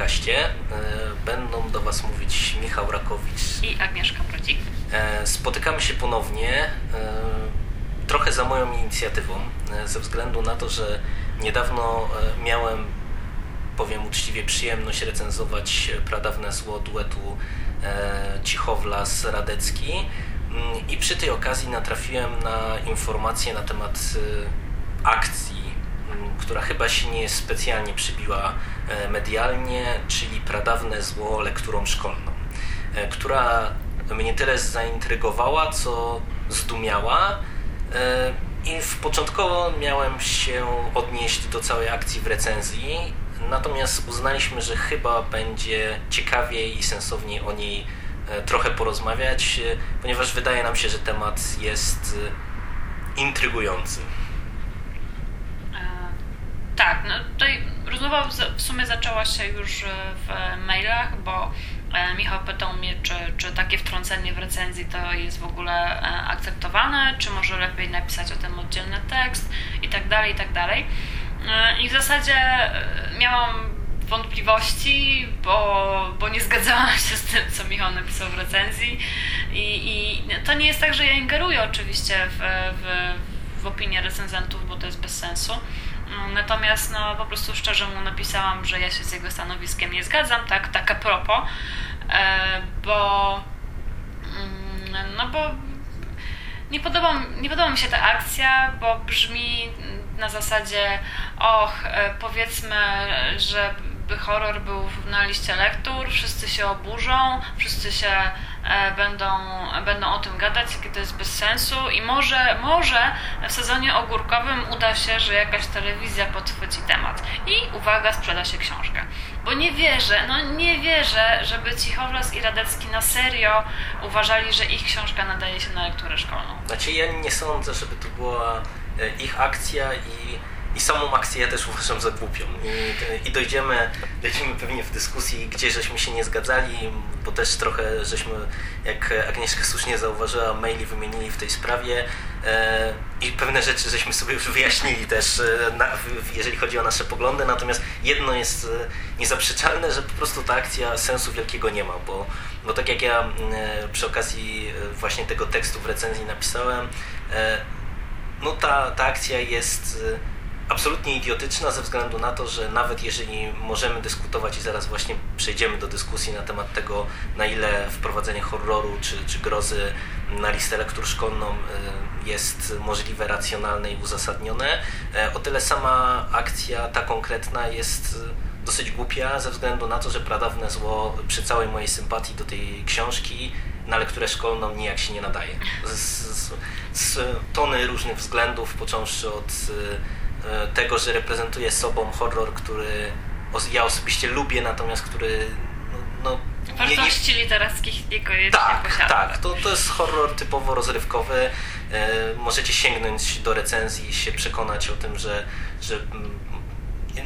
podcaście. Będą do Was mówić Michał Rakowicz i Agnieszka Procik. Spotykamy się ponownie, trochę za moją inicjatywą, ze względu na to, że niedawno miałem, powiem uczciwie, przyjemność recenzować pradawne zło duetu Cichowlas Radecki mm, i przy tej okazji natrafiłem na informacje na temat akcji która chyba się nie specjalnie przybiła e, medialnie, czyli pradawne zło lekturą szkolną, e, która mnie tyle zaintrygowała, co zdumiała. E, I w początkowo miałem się odnieść do całej akcji w recenzji, natomiast uznaliśmy, że chyba będzie ciekawiej i sensowniej o niej trochę porozmawiać, ponieważ wydaje nam się, że temat jest intrygujący. Tak, no tutaj rozmowa w sumie zaczęła się już e, w mailach, bo e, Michał pytał mnie, czy, czy takie wtrącenie w recenzji to jest w ogóle e, akceptowane, czy może lepiej napisać o tym oddzielny tekst i tak dalej, i tak dalej. I w zasadzie miałam wątpliwości, bo, bo nie zgadzałam się z tym, co Michał napisał w recenzji. I, i to nie jest tak, że ja ingeruję oczywiście w, w, w opinię recenzentów, bo to jest bez sensu Natomiast no, po prostu szczerze mu napisałam, że ja się z jego stanowiskiem nie zgadzam, tak, tak a propos, e, bo mm, no bo nie podoba, nie podoba mi się ta akcja, bo brzmi na zasadzie och, e, powiedzmy, że horror był na liście lektur, wszyscy się oburzą, wszyscy się będą, będą o tym gadać, jakie to jest bez sensu i może, może w sezonie ogórkowym uda się, że jakaś telewizja podchwyci temat i uwaga, sprzeda się książkę. Bo nie wierzę, no nie wierzę, żeby Cichowlas i Radecki na serio uważali, że ich książka nadaje się na lekturę szkolną. Znaczy ja nie sądzę, żeby to była e, ich akcja i i samą akcję ja też uważam za głupią. I, i dojdziemy, dojdziemy pewnie w dyskusji, gdzie żeśmy się nie zgadzali, bo też trochę żeśmy, jak Agnieszka słusznie zauważyła, maili wymienili w tej sprawie e, i pewne rzeczy żeśmy sobie już wyjaśnili też, e, na, jeżeli chodzi o nasze poglądy. Natomiast jedno jest e, niezaprzeczalne, że po prostu ta akcja sensu wielkiego nie ma, bo, bo tak jak ja e, przy okazji właśnie tego tekstu w recenzji napisałem, e, no ta, ta akcja jest absolutnie idiotyczna ze względu na to, że nawet jeżeli możemy dyskutować i zaraz właśnie przejdziemy do dyskusji na temat tego, na ile wprowadzenie horroru czy, czy grozy na listę lektur szkolną y, jest możliwe, racjonalne i uzasadnione, e, o tyle sama akcja ta konkretna jest y, dosyć głupia ze względu na to, że pradawne zło przy całej mojej sympatii do tej książki na lekturę szkolną nijak się nie nadaje. Z, z, z tony różnych względów, począwszy od E, tego, że reprezentuje sobą horror, który ja osobiście lubię, natomiast który no, no wartości nie, literackich niekoniecznie tak, posiada. Tak, to, to jest horror typowo rozrywkowy. E, możecie sięgnąć do recenzji i się przekonać o tym, że, że mm,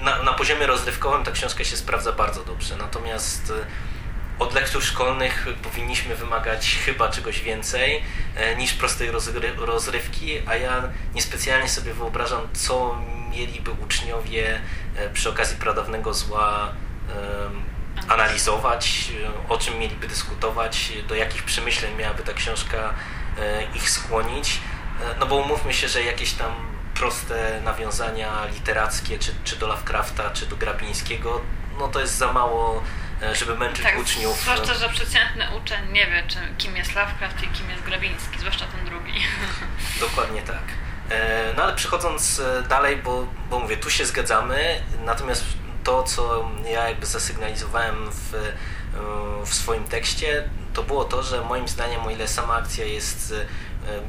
na, na poziomie rozrywkowym ta książka się sprawdza bardzo dobrze. Natomiast e, od lektur szkolnych powinniśmy wymagać chyba czegoś więcej e, niż prostej rozrywki, a ja niespecjalnie sobie wyobrażam, co mieliby uczniowie e, przy okazji pradawnego zła analizować, e, o czym mieliby dyskutować, do jakich przemyśleń miałaby ta książka ich skłonić. No bo umówmy się, że jakieś tam proste nawiązania literackie, czy, czy do Lovecrafta, czy do Grabińskiego, no to jest za mało żeby męczyć tak, uczniów. Zwłaszcza, że przeciętny uczeń nie wie, czy, kim jest Lovecraft i kim jest Grabiński, zwłaszcza ten drugi. Dokładnie tak. E, no ale przechodząc e, dalej, bo, bo mówię, tu się zgadzamy, natomiast to, co ja jakby zasygnalizowałem w, w swoim tekście, to było to, że moim zdaniem, o ile sama akcja jest E,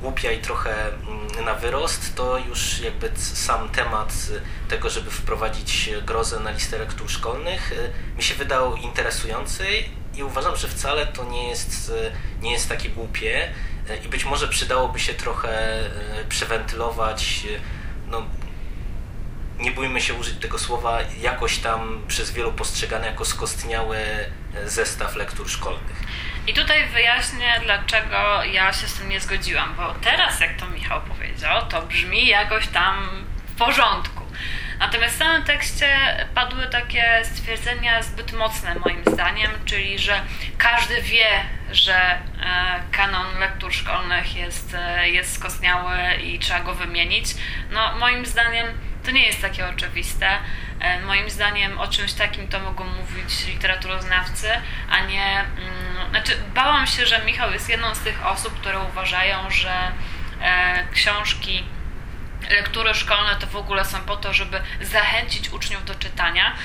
głupia i trochę mm, na wyrost, to już jakby sam temat tego, żeby wprowadzić grozę na listę lektur szkolnych e, mi się wydał interesujący i uważam, że wcale to nie jest, e, nie jest takie głupie i być może przydałoby się trochę przewentylować no, nie bójmy się użyć tego słowa, jakoś tam przez wielu postrzegane jako skostniały zestaw lektur szkolnych. I tutaj wyjaśnię, dlaczego ja się z tym nie zgodziłam, bo teraz, jak to Michał powiedział, to brzmi jakoś tam w porządku. Natomiast w samym tekście padły takie stwierdzenia zbyt mocne moim zdaniem, czyli że każdy wie, że e, kanon lektur szkolnych jest, e, jest skostniały i trzeba go wymienić. No moim zdaniem to nie jest takie oczywiste. E, moim zdaniem o czymś takim to mogą mówić literaturoznawcy, a nie. Mm, znaczy, bałam się, że Michał jest jedną z tych osób, które uważają, że e, książki lektury szkolne to w ogóle są po to, żeby zachęcić uczniów do czytania,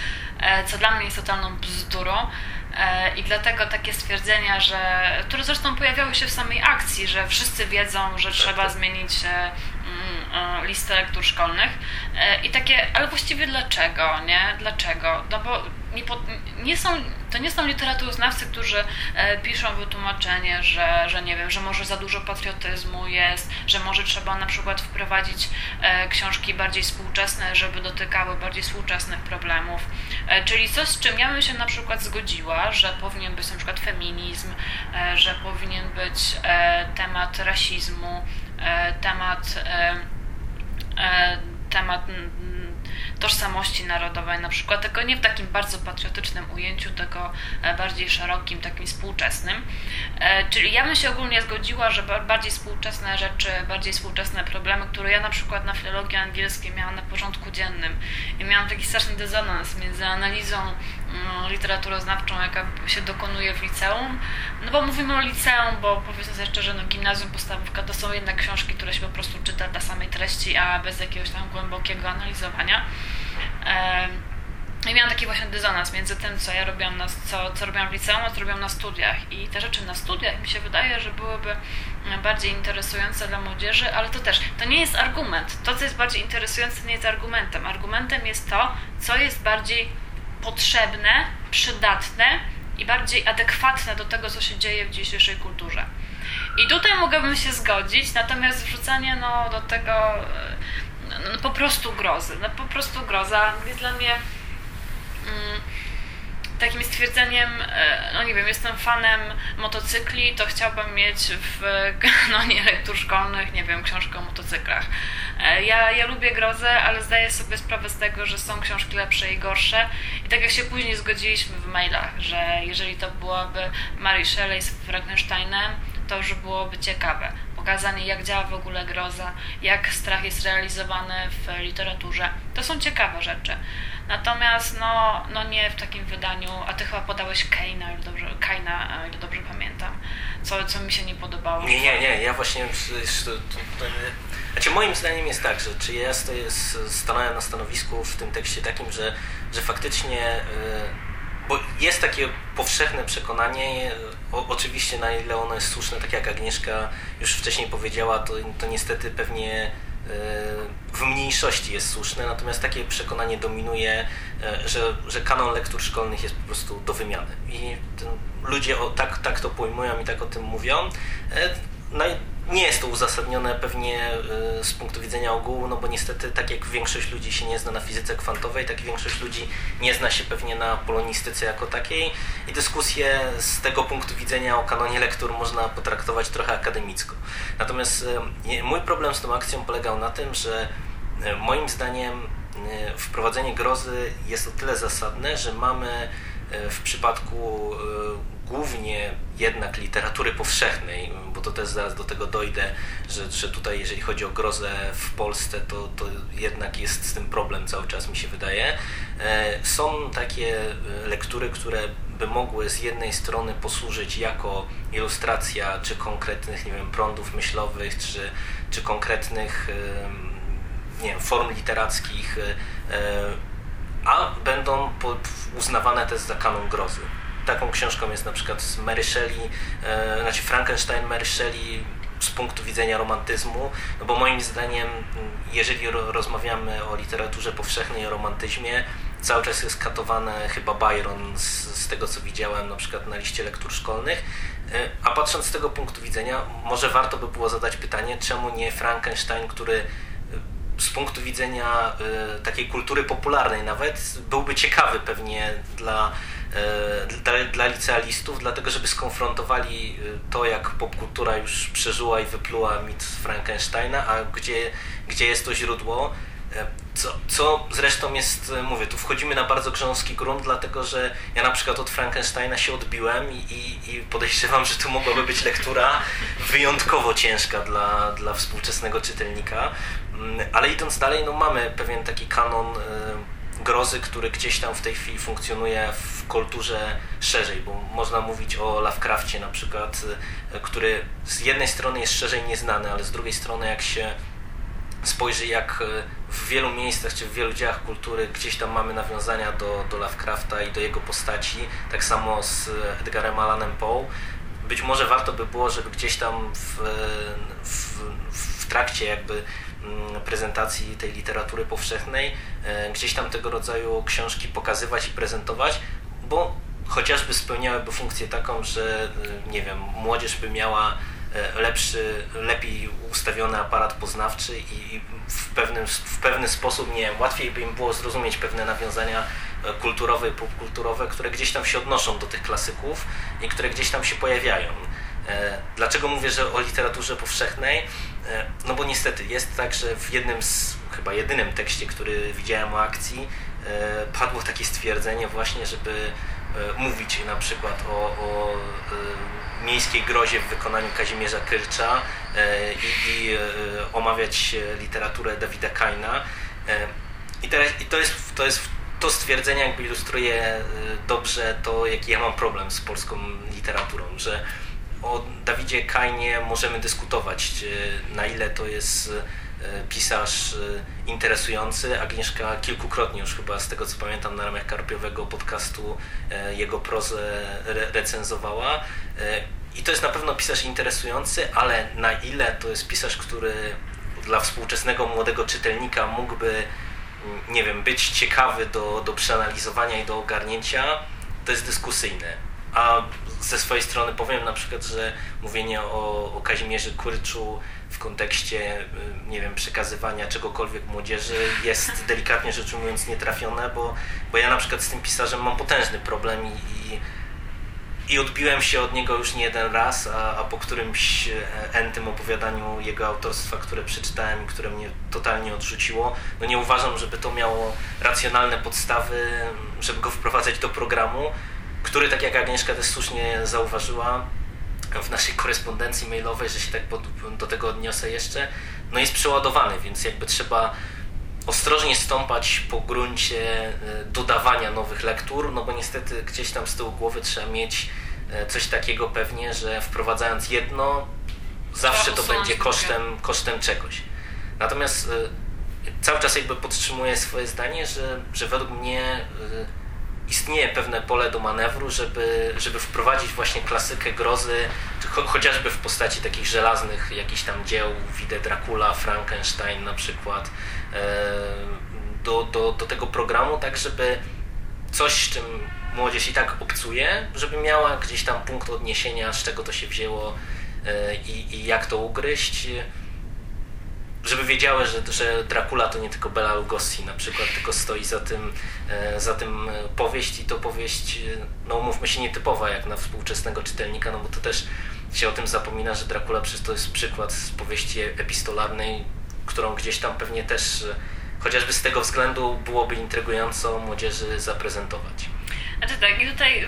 e, co dla mnie jest totalną bzdurą. I dlatego takie stwierdzenia, że, które zresztą pojawiały się w samej akcji, że wszyscy wiedzą, że trzeba zmienić Mm, listę lektur szkolnych e, i takie, ale właściwie dlaczego, nie? Dlaczego? No bo nie, nie są, to nie są literaturoznawcy, którzy e, piszą wytłumaczenie, że, że nie wiem, że może za dużo patriotyzmu jest, że może trzeba na przykład wprowadzić e, książki bardziej współczesne, żeby dotykały bardziej współczesnych problemów. Czyli coś, z czym ja bym się na przykład zgodziła, że powinien być na przykład feminizm, że powinien być temat rasizmu, temat e, e, temat tożsamości narodowej na przykład, tylko nie w takim bardzo patriotycznym ujęciu, tylko bardziej szerokim, takim współczesnym. Czyli ja bym się ogólnie zgodziła, że bardziej współczesne rzeczy, bardziej współczesne problemy, które ja na przykład na filologii angielskiej miałam na porządku dziennym i miałam taki straszny dysonans między analizą literaturoznawczą, jaka się dokonuje w liceum. No bo mówimy o liceum, bo powiedzmy sobie szczerze, no gimnazjum, podstawówka to są jednak książki, które się po prostu czyta dla samej treści, a bez jakiegoś tam głębokiego analizowania. I miałam taki właśnie dysonans między tym, co ja robiłam, na, co, co robiłam w liceum, a co robiłam na studiach. I te rzeczy na studiach mi się wydaje, że byłyby bardziej interesujące dla młodzieży, ale to też, to nie jest argument. To, co jest bardziej interesujące, nie jest argumentem. Argumentem jest to, co jest bardziej potrzebne, przydatne i bardziej adekwatne do tego, co się dzieje w dzisiejszej kulturze. I tutaj mogłabym się zgodzić, natomiast wrzucanie no, do tego no, no, po prostu grozy. No, po prostu groza jest dla mnie. Mm, takim stwierdzeniem, e, no nie wiem, jestem fanem motocykli, to chciałbym mieć w kanonie lektur szkolnych, nie wiem, książkę o motocyklach. E, ja, ja lubię grozę, ale zdaję sobie sprawę z tego, że są książki lepsze i gorsze. I tak jak się później zgodziliśmy w mailach, że jeżeli to byłaby Mary Shelley z Frankensteinem, to już byłoby ciekawe. Jak działa w ogóle groza, jak strach jest realizowany w literaturze. To są ciekawe rzeczy. Natomiast no, no nie w takim wydaniu, a ty chyba podałeś Kaina, o ile dobrze, Kaina, ile dobrze pamiętam, co, co mi się nie podobało. Nie, nie, nie, ja właśnie, znaczy moim zdaniem jest tak, że czy ja stoję, stanąłem na stanowisku w tym tekście takim, że, że faktycznie, e, bo jest takie powszechne przekonanie, o, oczywiście na ile ono jest słuszne, tak jak Agnieszka już wcześniej powiedziała, to, to niestety pewnie E, w mniejszości jest słuszne, natomiast takie przekonanie dominuje, e, że, że kanon lektur szkolnych jest po prostu do wymiany. I ludzie o, tak, tak to pojmują i tak o tym mówią. E, no nie jest to uzasadnione pewnie y, z punktu widzenia ogółu, no bo niestety tak jak większość ludzi się nie zna na fizyce kwantowej, tak większość ludzi nie zna się pewnie na polonistyce jako takiej i dyskusję z tego punktu widzenia o kanonie lektur można potraktować trochę akademicko. Natomiast y, mój problem z tą akcją polegał na tym, że y, moim zdaniem wprowadzenie grozy jest o tyle zasadne, że mamy w przypadku głównie jednak literatury powszechnej, bo to też zaraz do tego dojdę, że, że tutaj jeżeli chodzi o grozę w Polsce, to, to jednak jest z tym problem cały czas mi się wydaje. E, są takie e, lektury, które by mogły z jednej strony posłużyć jako ilustracja czy konkretnych, nie wiem, prądów myślowych, czy, czy konkretnych nie wiem, form literackich, e, a będą uznawane też za kanon grozy taką książką jest na przykład Mary Shelley, e, znaczy Frankenstein Mary Shelley z punktu widzenia romantyzmu, no bo moim zdaniem, jeżeli ro rozmawiamy o literaturze powszechnej, o romantyzmie, cały czas jest katowany chyba Byron z, z, tego, co widziałem na przykład na liście lektur szkolnych. E, a patrząc z tego punktu widzenia, może warto by było zadać pytanie, czemu nie Frankenstein, który e, z punktu widzenia takiej kultury popularnej nawet byłby ciekawy pewnie dla dla, dla licealistów, dlatego żeby skonfrontowali e, to, jak popkultura już przeżyła i wypluła mit Frankensteina, a gdzie, gdzie jest to źródło. Co, co zresztą jest, mówię, tu wchodzimy na bardzo grząski grunt, dlatego że ja na przykład od Frankensteina się odbiłem i, i, i podejrzewam, że to mogłaby być lektura wyjątkowo ciężka dla, dla współczesnego czytelnika. Mm, ale idąc dalej, no mamy pewien taki kanon grozy, który gdzieś tam w tej chwili funkcjonuje w kulturze szerzej, bo można mówić o Lovecraftie na przykład, y, który z jednej strony jest szerzej nieznany, ale z drugiej strony jak się spojrzy jak y, w wielu miejscach czy w wielu dziełach kultury gdzieś tam mamy nawiązania do, do Lovecrafta i do jego postaci, tak samo z Edgarem Allanem Poe. Być może warto by było, żeby gdzieś tam w, w, w trakcie jakby Mm, prezentacji tej literatury powszechnej, gdzieś tam tego rodzaju książki pokazywać i prezentować, bo chociażby spełniałyby funkcję taką, że e, nie wiem, młodzież by miała e, lepszy, lepiej ustawiony aparat poznawczy i w, pewnym, w pewny sposób nie łatwiej by im było zrozumieć pewne nawiązania kulturowe i popkulturowe, które gdzieś tam się odnoszą do tych klasyków i które gdzieś tam się pojawiają. Dlaczego mówię, że o literaturze powszechnej? E, no bo niestety jest tak, że w jednym z, chyba jedynym tekście, który widziałem o akcji, e, padło takie stwierdzenie właśnie, żeby e, mówić na przykład o, o miejskiej grozie w wykonaniu Kazimierza Kyrcza i, i omawiać literaturę Dawida Kaina. I, teraz, i to, jest, to jest to stwierdzenie jakby ilustruje dobrze to, jaki ja mam problem z polską literaturą, że o Dawidzie Kainie możemy dyskutować, na ile to jest e, pisarz e, interesujący. Agnieszka kilkukrotnie już chyba z tego co pamiętam na ramach karpiowego podcastu e, jego prozę recenzowała. I to jest na pewno pisarz interesujący, ale na ile to jest pisarz, który dla współczesnego młodego czytelnika mógłby, mm, nie wiem, być ciekawy do, do przeanalizowania i do ogarnięcia, to jest dyskusyjne a ze swojej strony powiem na przykład, że mówienie o, o Kazimierzu Kurczu w kontekście, y, nie wiem, przekazywania czegokolwiek młodzieży jest delikatnie rzecz ujmując nietrafione, bo, bo ja na przykład z tym pisarzem mam potężny problem i, i, i odbiłem się od niego już nie jeden raz, a, a po którymś e, entym opowiadaniu jego autorstwa, które przeczytałem i które mnie totalnie odrzuciło, no nie uważam, żeby to miało racjonalne podstawy, żeby go wprowadzać do programu, który, tak jak Agnieszka też słusznie zauważyła w naszej korespondencji mailowej, że się tak do tego odniosę jeszcze, no jest przeładowany, więc jakby trzeba ostrożnie stąpać po gruncie e, dodawania nowych lektur, no bo niestety gdzieś tam z tyłu głowy trzeba mieć e, coś takiego pewnie, że wprowadzając jedno, zawsze to będzie kosztem, kosztem czegoś. Natomiast e, cały czas jakby podtrzymuję swoje zdanie, że, że według mnie istnieje pewne pole do manewru, żeby, żeby wprowadzić właśnie klasykę grozy, cho chociażby w postaci takich żelaznych jakichś tam dzieł, widzę Dracula, Frankenstein na przykład, do, do, do tego programu, tak żeby coś, z czym młodzież i tak obcuje, żeby miała gdzieś tam punkt odniesienia, z czego to się wzięło e, i, i jak to ugryźć żeby wiedziały, że, że Dracula to nie tylko Bela Lugosi na przykład, tylko stoi za tym, e, za tym e, powieść i to powieść, e, no umówmy się, nietypowa jak na współczesnego czytelnika, no bo to też się o tym zapomina, że Dracula przecież to jest przykład z powieści epistolarnej, którą gdzieś tam pewnie też chociażby z tego względu byłoby intrygująco młodzieży zaprezentować. Znaczy tak, i tutaj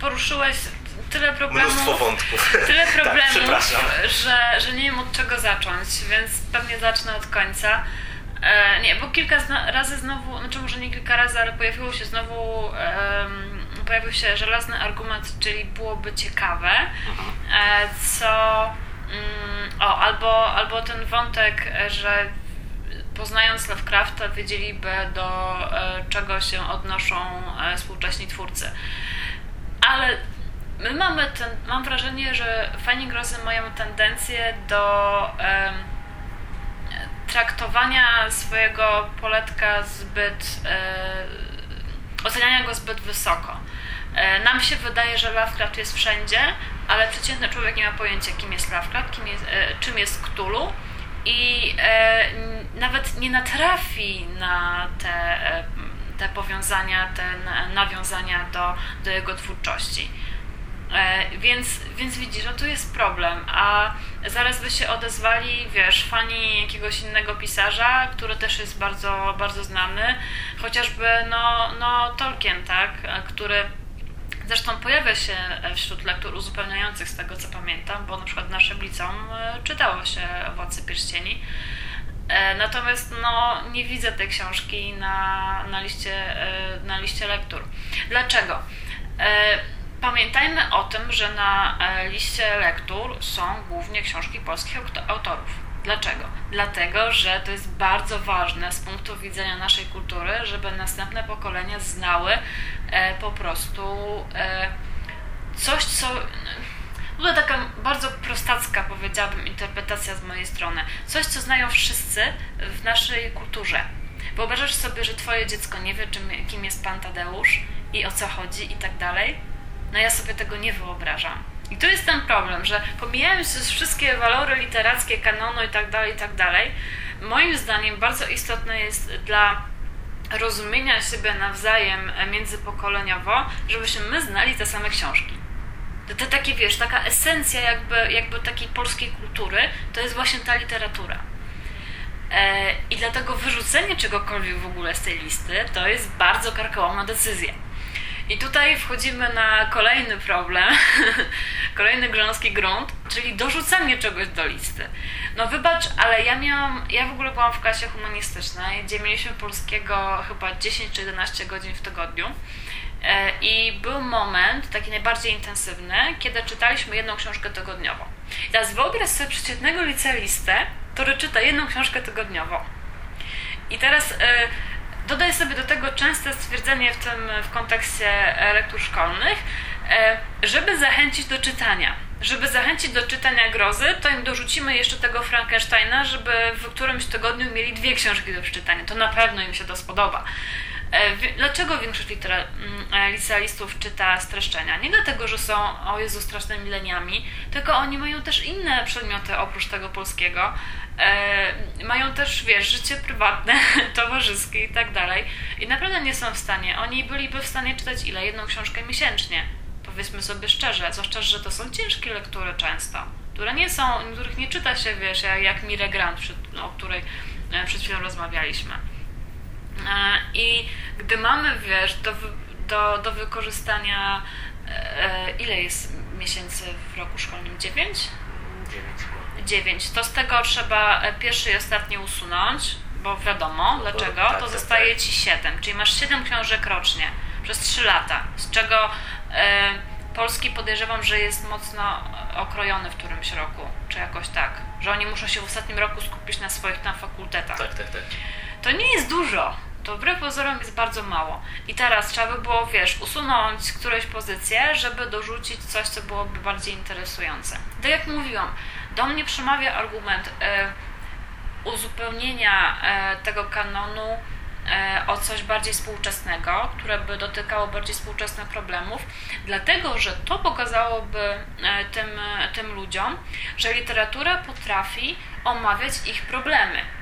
poruszyłeś tyle problemów. Mnóstwo wątków. Tyle tak, problemów, tak, że, że nie wiem od czego zacząć, więc pewnie zacznę od końca. E, nie, bo kilka razy znowu, znaczy może nie kilka razy, ale pojawiło się znowu um, pojawił się żelazny argument, czyli byłoby ciekawe, e, co um, o, albo, albo ten wątek, że poznając Lovecrafta wiedzieliby do e, czego się odnoszą e, współcześni twórcy. Ale my mamy ten, mam wrażenie, że fajni grozy mają tendencję do um, traktowania swojego poletka zbyt, e, oceniania go zbyt wysoko. E, nam się wydaje, że Lovecraft jest wszędzie, ale przeciętny człowiek nie ma pojęcia, kim jest Lovecraft, kim jest, e, czym jest Cthulhu i e, nawet nie natrafi na te, te powiązania, te nawiązania do, do jego twórczości. E, więc, więc widzisz, no tu jest problem, a zaraz by się odezwali, wiesz, fani jakiegoś innego pisarza, który też jest bardzo, bardzo znany, chociażby no, no Tolkien, tak, który Zresztą pojawia się wśród lektur uzupełniających z tego co pamiętam, bo na przykład naszym liceum e, czytało się Władcy Pierścieni. E, natomiast no, nie widzę tej książki na, na, liście, na liście lektur. Dlaczego? Pamiętajmy o tym, że na e, liście lektur są głównie książki polskich autorów. Dlaczego? Dlatego, że to jest bardzo ważne z punktu widzenia naszej kultury, żeby następne pokolenia znały e, po prostu e, coś, co. No to taka bardzo prostacka, powiedziałabym, interpretacja z mojej strony. Coś, co znają wszyscy w naszej kulturze. Wyobrażasz sobie, że twoje dziecko nie wie, czym, kim jest pan Tadeusz i o co chodzi i tak dalej? No ja sobie tego nie wyobrażam. I tu jest ten problem, że pomijając wszystkie walory literackie, kanonu i tak dalej, i tak dalej, moim zdaniem bardzo istotne jest dla rozumienia siebie nawzajem międzypokoleniowo, żebyśmy my znali te same książki. To, to takie, wiesz, taka esencja jakby, jakby takiej polskiej kultury, to jest właśnie ta literatura. E, I dlatego wyrzucenie czegokolwiek w ogóle z tej listy to jest bardzo karkołomna decyzja. I tutaj wchodzimy na kolejny problem, kolejny grząski grunt, czyli dorzucanie czegoś do listy. No wybacz, ale ja miałam, ja w ogóle byłam w klasie humanistycznej, gdzie mieliśmy polskiego chyba 10 czy 11 godzin w tygodniu. E, I był moment, taki najbardziej intensywny, kiedy czytaliśmy jedną książkę tygodniowo. I teraz wyobraź sobie przeciętnego licealistę, który czyta jedną książkę tygodniowo. I teraz e, Dodaj sobie do tego częste stwierdzenie w tym w kontekście e, lektur szkolnych, e, żeby zachęcić do czytania. Żeby zachęcić do czytania grozy, to im dorzucimy jeszcze tego Frankensteina, żeby w którymś tygodniu mieli dwie książki do przeczytania. To na pewno im się to spodoba. E, dlaczego większość litera, mm, licealistów czyta streszczenia? Nie dlatego, że są, o Jezu, strasznymi leniami, tylko oni mają też inne przedmioty oprócz tego polskiego. E, mają też, wiesz, życie prywatne, towarzyskie i tak dalej. I naprawdę nie są w stanie. Oni byliby w stanie czytać ile? Jedną książkę miesięcznie. Powiedzmy sobie szczerze, zwłaszcza, że to są ciężkie lektury często, które nie są, których nie czyta się, wiesz, jak, Mire Grant, o której e, przed chwilą rozmawialiśmy. E, I gdy mamy, wiesz, do, do, do wykorzystania, ile jest miesięcy w roku szkolnym? Dziewięć? Dziewięć 9, to z tego trzeba e, pierwszy i ostatni usunąć, bo wiadomo dlaczego, tak, to tak, zostaje tak. ci 7, czyli masz 7 książek rocznie przez 3 lata, z czego e, polski podejrzewam, że jest mocno okrojony w którymś roku, czy jakoś tak, że oni muszą się w ostatnim roku skupić na swoich tam fakultetach. Tak, tak, tak. To nie jest dużo. To wbrew pozorom jest bardzo mało. I teraz trzeba by było, wiesz, usunąć któreś pozycję, żeby dorzucić coś, co byłoby bardziej interesujące. Tak jak mówiłam, do mnie przemawia argument e, uzupełnienia e, tego kanonu e, o coś bardziej współczesnego, które by dotykało bardziej współczesnych problemów, dlatego że to pokazałoby tym, tym ludziom, że literatura potrafi omawiać ich problemy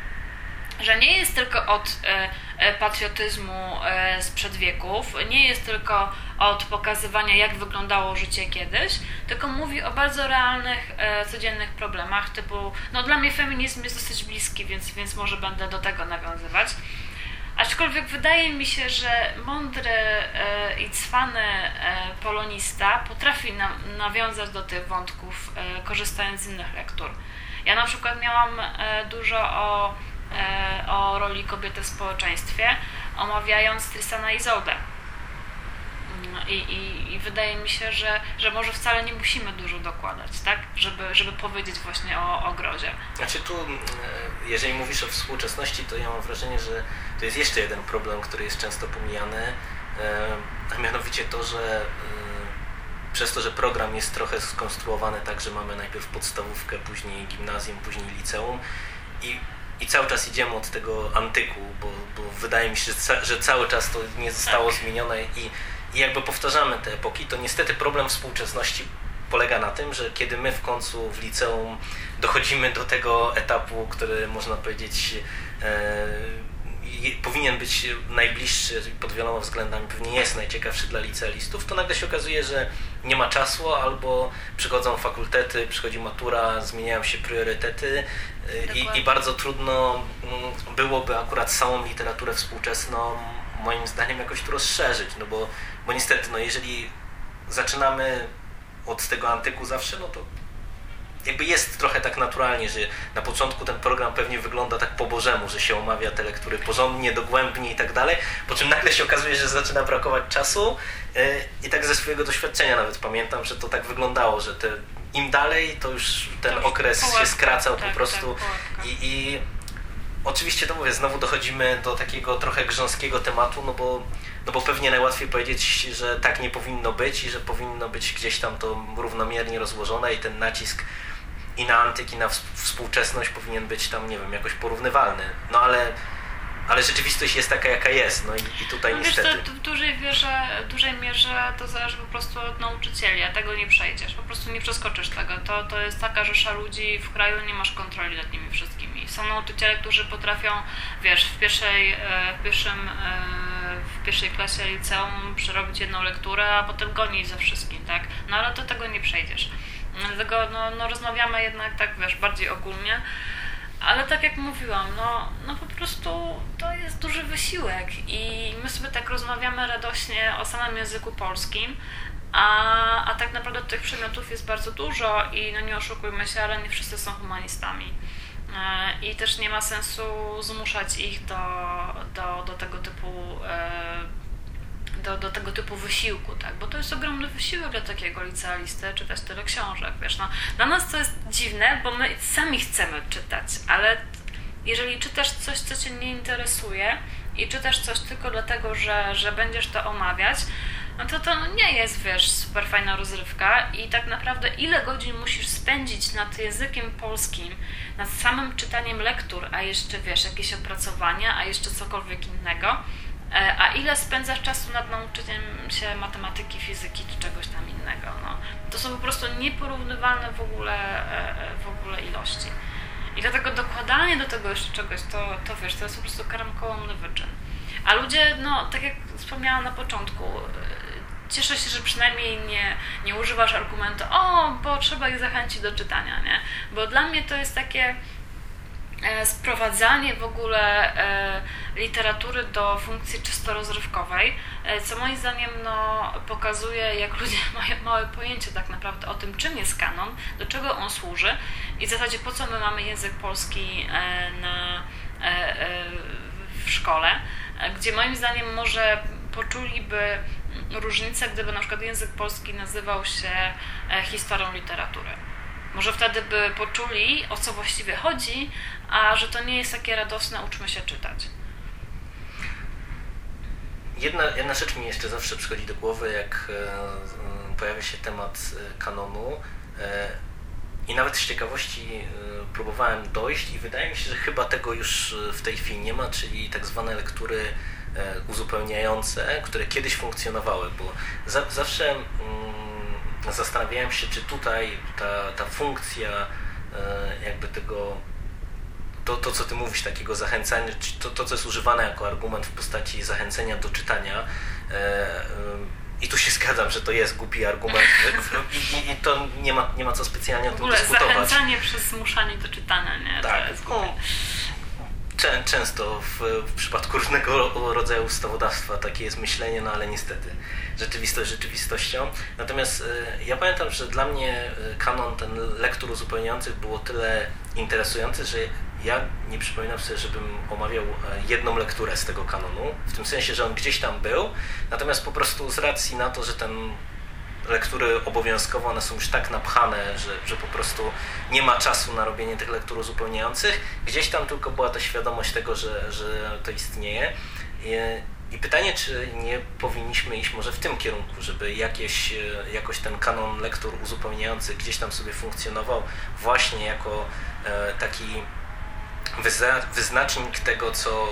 że nie jest tylko od e, e, patriotyzmu e, sprzed wieków, nie jest tylko od pokazywania, jak wyglądało życie kiedyś, tylko mówi o bardzo realnych, codziennych problemach, typu, no dla mnie feminizm jest dosyć bliski, więc, więc może będę do tego nawiązywać. Aczkolwiek wydaje mi się, że mądry i cwany polonista potrafi nawiązać do tych wątków, korzystając z innych lektur. Ja na przykład miałam dużo o o roli kobiety w społeczeństwie, omawiając Tristana Izoldę. Mm, I, i, I, wydaje mi się, że, że może wcale nie musimy dużo dokładać, tak? Żeby, żeby powiedzieć właśnie o, o grozie. Znaczy tu, mm, jeżeli mówisz o współczesności, to ja mam wrażenie, że to jest jeszcze jeden problem, który jest często pomijany, e, a mianowicie to, że e, przez to, że program jest trochę skonstruowany tak, że mamy najpierw podstawówkę, później gimnazjum, później liceum i i cały czas idziemy od tego antyku, bo, bo wydaje mi się, że, że, cały czas to nie zostało tak. zmienione i, i jakby powtarzamy te epoki, to niestety problem współczesności polega na tym, że kiedy my w końcu w liceum dochodzimy do tego etapu, który można powiedzieć e, powinien być najbliższy pod wieloma względami, pewnie jest najciekawszy dla licealistów, to nagle się okazuje, że nie ma czasu, albo przychodzą fakultety, przychodzi matura, zmieniają się priorytety y, i, i, bardzo trudno mm, byłoby akurat samą literaturę współczesną moim zdaniem jakoś tu rozszerzyć, no bo, bo niestety, no jeżeli zaczynamy od tego antyku zawsze, no to jakby jest trochę tak naturalnie, że na początku ten program pewnie wygląda tak po bożemu, że się omawia te lektury porządnie, dogłębnie i tak dalej, po czym nagle się okazuje, że zaczyna brakować czasu e, i tak ze swojego doświadczenia nawet pamiętam, że to tak wyglądało, że te, im dalej to już ten to okres się skracał tak, po prostu tak, i, i oczywiście to mówię, znowu dochodzimy do takiego trochę grząskiego tematu, no bo no bo pewnie najłatwiej powiedzieć, że tak nie powinno być i że powinno być gdzieś tam to równomiernie rozłożone i ten nacisk i na antyk, i na współczesność powinien być tam, nie wiem, jakoś porównywalny. No ale, ale rzeczywistość jest taka, jaka jest. No i, i tutaj no, niestety... Wiesz, to w dużej, mierze, w dużej mierze to zależy po prostu od nauczycieli, a tego nie przejdziesz. Po prostu nie przeskoczysz tego. To, to jest taka rzesza ludzi w kraju, nie masz kontroli nad nimi wszystkimi. Są nauczyciele, którzy potrafią, wiesz, w pierwszej, e, w pierwszym e, w pierwszej klasie liceum przerobić jedną lekturę, a potem gonić za wszystkim, tak? No ale to tego nie przejdziesz. Dlatego no, no rozmawiamy jednak tak, wiesz, bardziej ogólnie. Ale tak jak mówiłam, no, no po prostu to jest duży wysiłek i my sobie tak rozmawiamy radośnie o samym języku polskim, a, a tak naprawdę tych przedmiotów jest bardzo dużo i no nie oszukujmy się, ale nie wszyscy są humanistami. E, I też nie ma sensu zmuszać ich do, do, do tego typu e, do, do tego typu wysiłku, tak? Bo to jest ogromny wysiłek dla takiego licealisty czytać tyle książek, wiesz, no. Dla nas to jest dziwne, bo my sami chcemy czytać, ale jeżeli czytasz coś, co Cię nie interesuje i czytasz coś tylko dlatego, że, że będziesz to omawiać, no to to nie jest, wiesz, super fajna rozrywka i tak naprawdę ile godzin musisz spędzić nad językiem polskim, nad samym czytaniem lektur, a jeszcze, wiesz, jakieś opracowania, a jeszcze cokolwiek innego, E, a ile spędzasz czasu nad nauczeniem się matematyki, fizyki czy czegoś tam innego? No, to są po prostu nieporównywalne w ogóle, e, e, w ogóle ilości. I dlatego dokładanie do tego jeszcze czegoś, to, to wiesz, to jest po prostu karamkołomny wyczyn. A ludzie, no tak jak wspomniałam na początku, cieszę się, że przynajmniej nie, nie używasz argumentu, o, bo trzeba ich zachęcić do czytania, nie? Bo dla mnie to jest takie E, sprowadzanie w ogóle e, literatury do funkcji czysto rozrywkowej, e, co moim zdaniem no, pokazuje, jak ludzie mają małe pojęcie tak naprawdę o tym, czym jest kanon, do czego on służy i w zasadzie po co my mamy język polski na, w szkole, gdzie moim zdaniem może poczuliby różnicę, gdyby na przykład język polski nazywał się historią literatury. Może wtedy by poczuli, o co właściwie chodzi, a że to nie jest takie radosne, uczmy się czytać. Jedna, jedna rzecz mi jeszcze zawsze przychodzi do głowy, jak e, pojawia się temat e, kanonu. E, I nawet z ciekawości e, próbowałem dojść i wydaje mi się, że chyba tego już e, w tej chwili nie ma, czyli tak zwane lektury e, uzupełniające, które kiedyś funkcjonowały, bo za, zawsze mm, zastanawiałem się, czy tutaj ta, ta funkcja jakby tego to, to, co ty mówisz, takiego zachęcania, to, to, co jest używane jako argument w postaci zachęcenia do czytania, e, e, i tu się zgadzam, że to jest głupi argument i, i, to nie ma, nie ma co specjalnie o tym dyskutować. zachęcanie przez zmuszanie do czytania, nie? Tak, no, czę, często w, w, przypadku różnego rodzaju ustawodawstwa takie jest myślenie, no ale niestety rzeczywistość rzeczywistością. Natomiast e, ja pamiętam, że dla mnie kanon ten lektur uzupełniających było tyle interesujący, że ja nie przypominam sobie, żebym omawiał e, jedną lekturę z tego kanonu, w tym sensie, że on gdzieś tam był, natomiast po prostu z racji na to, że ten lektury obowiązkowo, one są już tak napchane, że, że po prostu nie ma czasu na robienie tych lektur uzupełniających. Gdzieś tam tylko była ta świadomość tego, że, że to istnieje. I, i pytanie, czy nie powinniśmy iść może w tym kierunku, żeby jakieś, e, jakoś ten kanon lektur uzupełniających gdzieś tam sobie funkcjonował właśnie jako e, taki wyznacznik tego, co,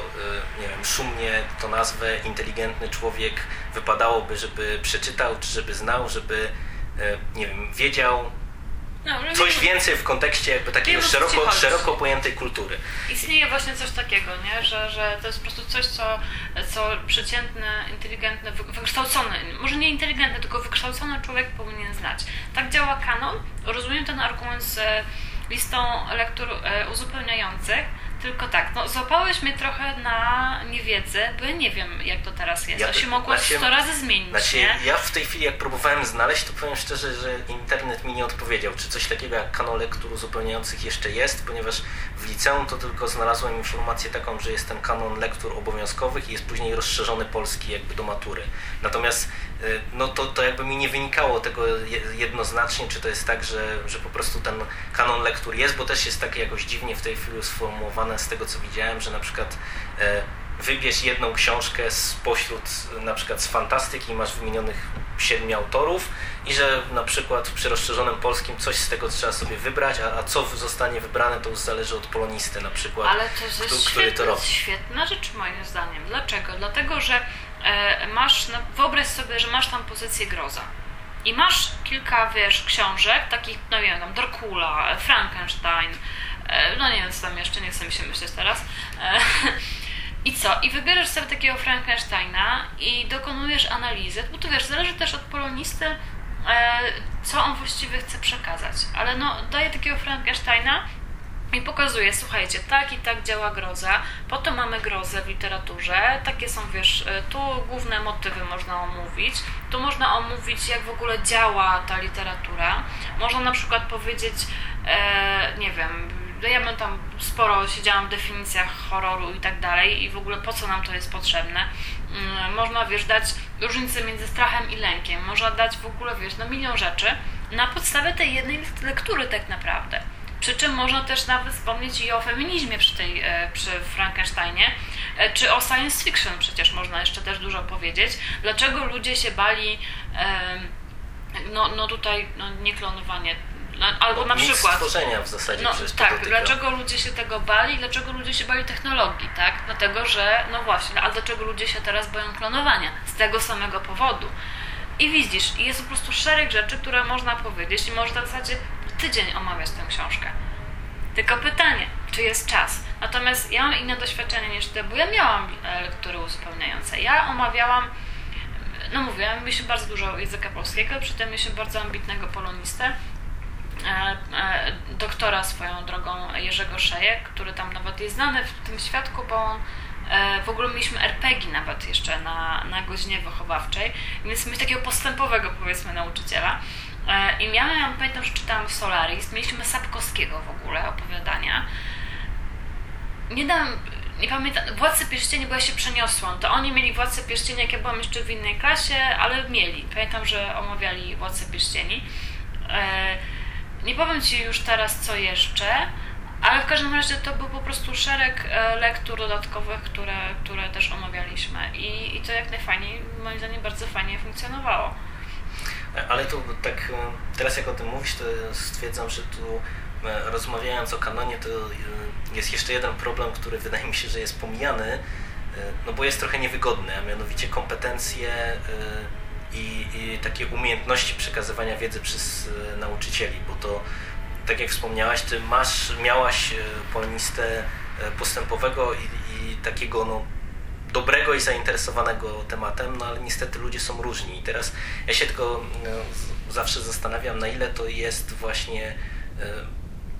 y, nie wiem, szumnie to nazwę inteligentny człowiek wypadałoby, żeby przeczytał, czy żeby znał, żeby, y, nie wiem, wiedział, no, coś więcej w kontekście jakby takiej szeroko, szeroko pojętej kultury. Istnieje właśnie coś takiego, nie? Że, że to jest po prostu coś, co, co przeciętny, inteligentny, wykształcony, może nie inteligentny, tylko wykształcony człowiek powinien znać. Tak działa kanon. Rozumiem ten argument z listą lektur e, uzupełniających, tylko tak, no złapałeś mnie trochę na niewiedzę, bo ja nie wiem, jak to teraz jest. Ja to się mogło znaczy, 100 razy zmienić, znaczy, nie? Ja w tej chwili, jak próbowałem znaleźć, to powiem szczerze, że internet mi nie odpowiedział, czy coś takiego jak kanał lektur uzupełniających jeszcze jest, ponieważ w liceum to tylko znalazłem informację taką, że jest ten kanon lektur obowiązkowych i jest później rozszerzony polski jakby do matury. Natomiast y, no to, to jakby mi nie wynikało tego jednoznacznie, czy to jest tak, że, że po prostu ten kanon lektur jest, bo też jest takie jakoś dziwnie w tej chwili z tego, co widziałem, że na przykład e, wybierz jedną książkę spośród na przykład z fantastyki, masz wymienionych siedmiu autorów i że na przykład przy rozszerzonym polskim coś z tego trzeba sobie wybrać, a, a co zostanie wybrane to już zależy od polonisty na przykład, Ale to jest kto, który to robi. świetna rzecz moim zdaniem. Dlaczego? Dlatego, że e, masz, no, wyobraź sobie, że masz tam pozycję groza. I masz kilka, wiesz, książek, takich, no nie wiem, tam Dracula, Frankenstein, no nie wiem, co tam jeszcze, nie chcę mi się myśleć teraz. E, I co? I wybierasz sobie takiego Frankensteina i dokonujesz analizy, bo to wiesz, zależy też od polonisty, e, co on właściwie chce przekazać. Ale no, daje takiego Frankensteina i pokazuje, słuchajcie, tak i tak działa groza, po to mamy grozę w literaturze, takie są, wiesz, e, tu główne motywy można omówić, tu można omówić, jak w ogóle działa ta literatura. Można na przykład powiedzieć, e, nie wiem, ja bym tam sporo siedziałam w definicjach horroru i tak dalej i w ogóle po co nam to jest potrzebne. Mm, można, wiesz, dać różnicę między strachem i lękiem. Można dać w ogóle, wiesz, no milion rzeczy na podstawie tej jednej lektury tak naprawdę. Przy czym można też nawet wspomnieć i o feminizmie przy, tej, e, przy Frankensteinie, e, czy o science fiction przecież można jeszcze też dużo powiedzieć. Dlaczego ludzie się bali, no, no tutaj, no nie klonowanie, no, albo na przykład. stworzenia w zasadzie no, Tak, dlaczego ludzie się tego bali? Dlaczego ludzie się bali technologii, tak? Dlatego, że, no właśnie, a dlaczego ludzie się teraz boją klonowania? Z tego samego powodu. I widzisz, jest po prostu szereg rzeczy, które można powiedzieć i można w zasadzie tydzień omawiać tę książkę. Tylko pytanie, czy jest czas? Natomiast ja mam inne doświadczenie niż ty, bo ja miałam e, lektury uzupełniające. Ja omawiałam, no mówiłam, mi się bardzo dużo języka polskiego, przy tym mi się bardzo ambitnego polonistę, doktora swoją drogą Jerzego Szejek, który tam nawet jest znany w tym świadku, bo on e, w ogóle mieliśmy RPG nawet jeszcze na, na godzinie wychowawczej, więc mieliśmy takiego postępowego powiedzmy nauczyciela. I miałem, pamiętam, że czytałam Solaris, mieliśmy Sapkowskiego w ogóle opowiadania. Nie dam, nie pamiętam, Władcy Pierścieni, bo ja się przeniosłam, to oni mieli Władcę Pierścieni, jak ja byłam jeszcze w innej klasie, ale mieli. Pamiętam, że omawiali Władcę Pierścieni. Nie powiem Ci już teraz, co jeszcze, ale w każdym razie to był po prostu szereg e, lektur dodatkowych, które, które też omawialiśmy i, i to jak najfajniej, moim zdaniem bardzo fajnie funkcjonowało. Ale tu tak, e, teraz jak o tym mówisz, to stwierdzam, że tu e, rozmawiając o kanonie, to jest jeszcze jeden problem, który wydaje mi się, że jest pomijany, no bo jest trochę niewygodny, a mianowicie kompetencje i, i takie umiejętności przekazywania wiedzy przez e, nauczycieli, bo to tak jak wspomniałaś, ty masz, miałaś e, polonistę e, postępowego i, i, takiego no, dobrego i zainteresowanego tematem, no ale niestety ludzie są różni. I teraz ja się tylko no, zawsze zastanawiam, na ile to jest właśnie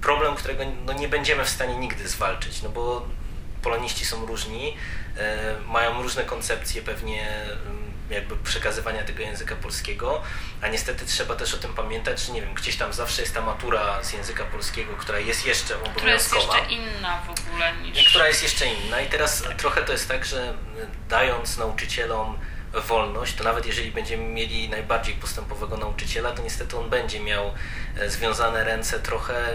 problem, którego no, nie będziemy w stanie nigdy zwalczyć, no bo poloniści są różni, mają różne koncepcje pewnie jakby przekazywania tego języka polskiego, a niestety trzeba też o tym pamiętać, że nie wiem, gdzieś tam zawsze jest ta matura z języka polskiego, która jest jeszcze obowiązkowa. Która jest jeszcze inna w ogóle niż... Która jest jeszcze inna i teraz trochę to jest tak, że dając nauczycielom wolność, to nawet jeżeli będziemy mieli najbardziej postępowego nauczyciela, to niestety on będzie miał e, związane ręce trochę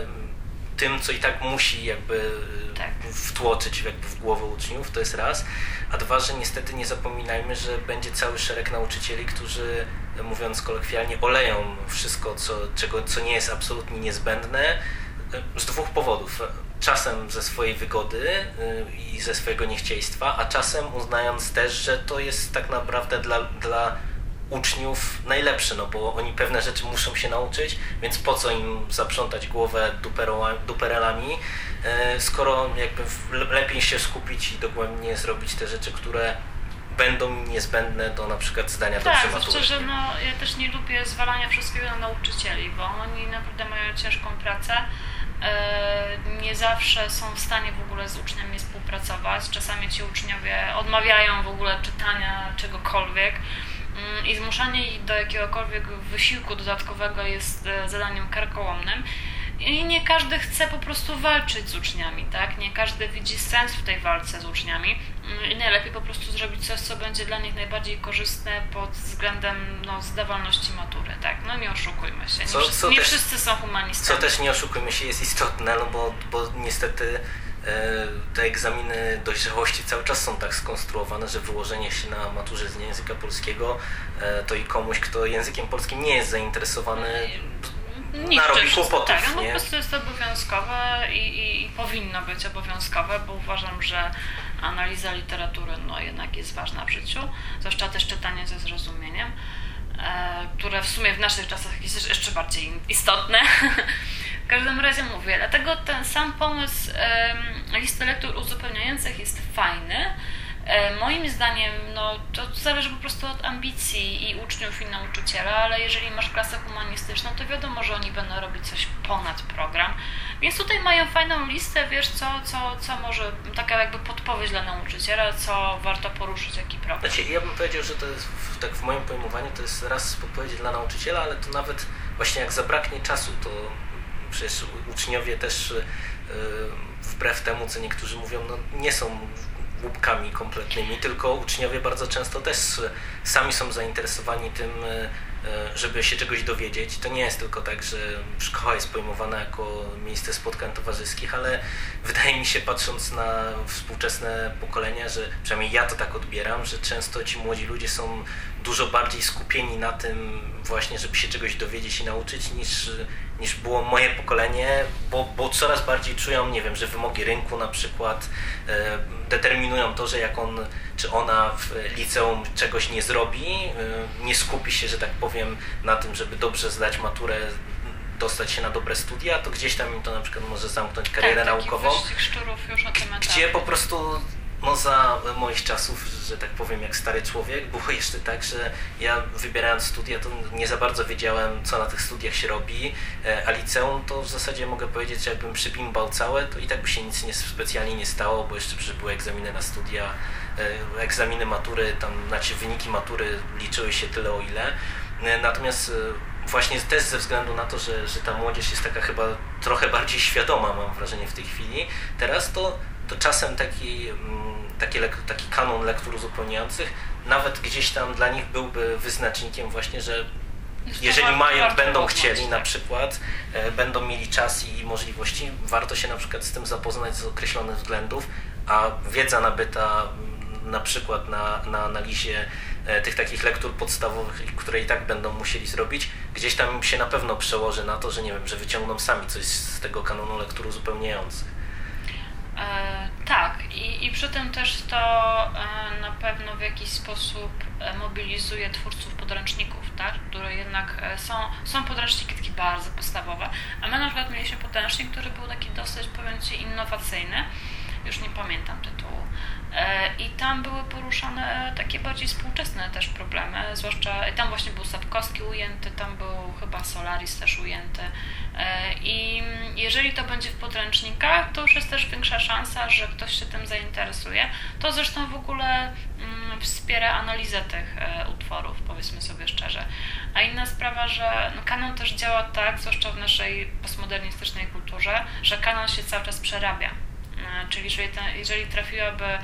tym, co i tak musi jakby tak. wtłoczyć jakby w głowę uczniów, to jest raz. A dwa, że niestety nie zapominajmy, że będzie cały szereg nauczycieli, którzy mówiąc kolokwialnie oleją wszystko, co, czego, co nie jest absolutnie niezbędne z dwóch powodów. Czasem ze swojej wygody i ze swojego niechciejstwa, a czasem uznając też, że to jest tak naprawdę dla, dla uczniów najlepszy, no bo oni pewne rzeczy muszą się nauczyć, więc po co im zaprzątać głowę duperelami, e, skoro jakby lepiej się skupić i dogłębnie zrobić te rzeczy, które będą niezbędne do na przykład zdania tak, dobrze matury. Tak, że no, ja też nie lubię zwalania wszystkiego na nauczycieli, bo oni naprawdę mają ciężką pracę. E, nie zawsze są w stanie w ogóle z uczniami współpracować. Czasami ci uczniowie odmawiają w ogóle czytania czegokolwiek i zmuszanie ich do jakiegokolwiek wysiłku dodatkowego jest e, zadaniem karkołomnym. I nie każdy chce po prostu walczyć z uczniami, tak? Nie każdy widzi sens w tej walce z uczniami. I najlepiej po prostu zrobić coś, co będzie dla nich najbardziej korzystne pod względem no, zdawalności matury, tak? No nie oszukujmy się. Nie, co, wszyscy, co nie też, wszyscy są humanistami. Co też nie oszukujmy się jest istotne, no bo, bo niestety te egzaminy dojrzałości cały czas są tak skonstruowane, że wyłożenie się na maturze z języka polskiego e, to i komuś, kto językiem polskim nie jest zainteresowany narobi kłopotów. Tak, no po prostu jest obowiązkowe i, i, i, powinno być obowiązkowe, bo uważam, że analiza literatury no, jednak jest ważna w życiu, zwłaszcza też czytanie ze zrozumieniem, e, które w sumie w naszych czasach jest jeszcze bardziej istotne. każdym razie mówię, dlatego ten sam pomysł listy lektur uzupełniających jest fajny, E, moim zdaniem no, to zależy po prostu od ambicji i uczniów i nauczyciela, ale jeżeli masz klasę humanistyczną, to wiadomo, że oni będą robić coś ponad program. Więc tutaj mają fajną listę, wiesz, co, co, co może, taka jakby podpowiedź dla nauczyciela, co warto poruszyć, jaki problem. Znaczy, ja bym powiedział, że to jest, tak w moim pojmowaniu, to jest raz podpowiedź dla nauczyciela, ale to nawet właśnie jak zabraknie czasu, to przecież uczniowie też yy, wbrew temu, co niektórzy mówią, no, nie są łupkami kompletnymi, tylko uczniowie bardzo często też sami są zainteresowani tym, żeby się czegoś dowiedzieć. To nie jest tylko tak, że szkoła jest pojmowana jako miejsce spotkań towarzyskich, ale wydaje mi się, patrząc na współczesne pokolenia, że przynajmniej ja to tak odbieram, że często ci młodzi ludzie są dużo bardziej skupieni na tym właśnie, żeby się czegoś dowiedzieć i nauczyć, niż, niż było moje pokolenie, bo, bo coraz bardziej czują, nie wiem, że wymogi rynku na przykład e, determinują to, że jak on czy ona w liceum czegoś nie zrobi, e, nie skupi się, że tak powiem, na tym, żeby dobrze zdać maturę, dostać się na dobre studia, to gdzieś tam im to na przykład może zamknąć karierę tak, naukową. już na tym Gdzie po prostu no za moich czasów, że tak powiem, jak stary człowiek, było jeszcze tak, że ja wybierając studia, to nie za bardzo wiedziałem, co na tych studiach się robi, e, a liceum to w zasadzie mogę powiedzieć, że jakbym przybimbał całe, to i tak by się nic nie, specjalnie nie stało, bo jeszcze były egzaminy na studia, e, egzaminy matury, tam znaczy wyniki matury liczyły się tyle o ile. E, natomiast właśnie też ze względu na to, że, że ta młodzież jest taka chyba trochę bardziej świadoma, mam wrażenie w tej chwili, teraz to to czasem taki, mm, taki, taki kanon lektur uzupełniających nawet gdzieś tam dla nich byłby wyznacznikiem właśnie, że jeżeli mają, będą chcieli na przykład, e, będą mieli czas i możliwości, warto się na przykład z tym zapoznać z określonych względów, a wiedza nabyta mm, na przykład na, na analizie e, tych takich lektur podstawowych, które i tak będą musieli zrobić, gdzieś tam się na pewno przełoży na to, że nie wiem, że wyciągną sami coś z tego kanonu lektur uzupełniających. E, tak, i, i przy tym też to e, na pewno w jakiś sposób e, mobilizuje twórców podręczników, tak? które jednak są, są podręczniki takie bardzo podstawowe, a my na przykład mieliśmy podręcznik, który był taki dosyć, powiem Ci, innowacyjny, już nie pamiętam tytułu, i tam były poruszane takie bardziej współczesne też problemy, zwłaszcza tam właśnie był Sapkowski ujęty, tam był chyba Solaris też ujęty, E, I jeżeli to będzie w podręcznikach, to już jest też większa szansa, że ktoś się tym zainteresuje. To zresztą w ogóle mm, wspiera analizę tych e, utworów, powiedzmy sobie szczerze. A inna sprawa, że no, kanon też działa tak, zwłaszcza w naszej postmodernistycznej kulturze, że kanon się cały czas przerabia. E, czyli jeżeli, jeżeli trafiłaby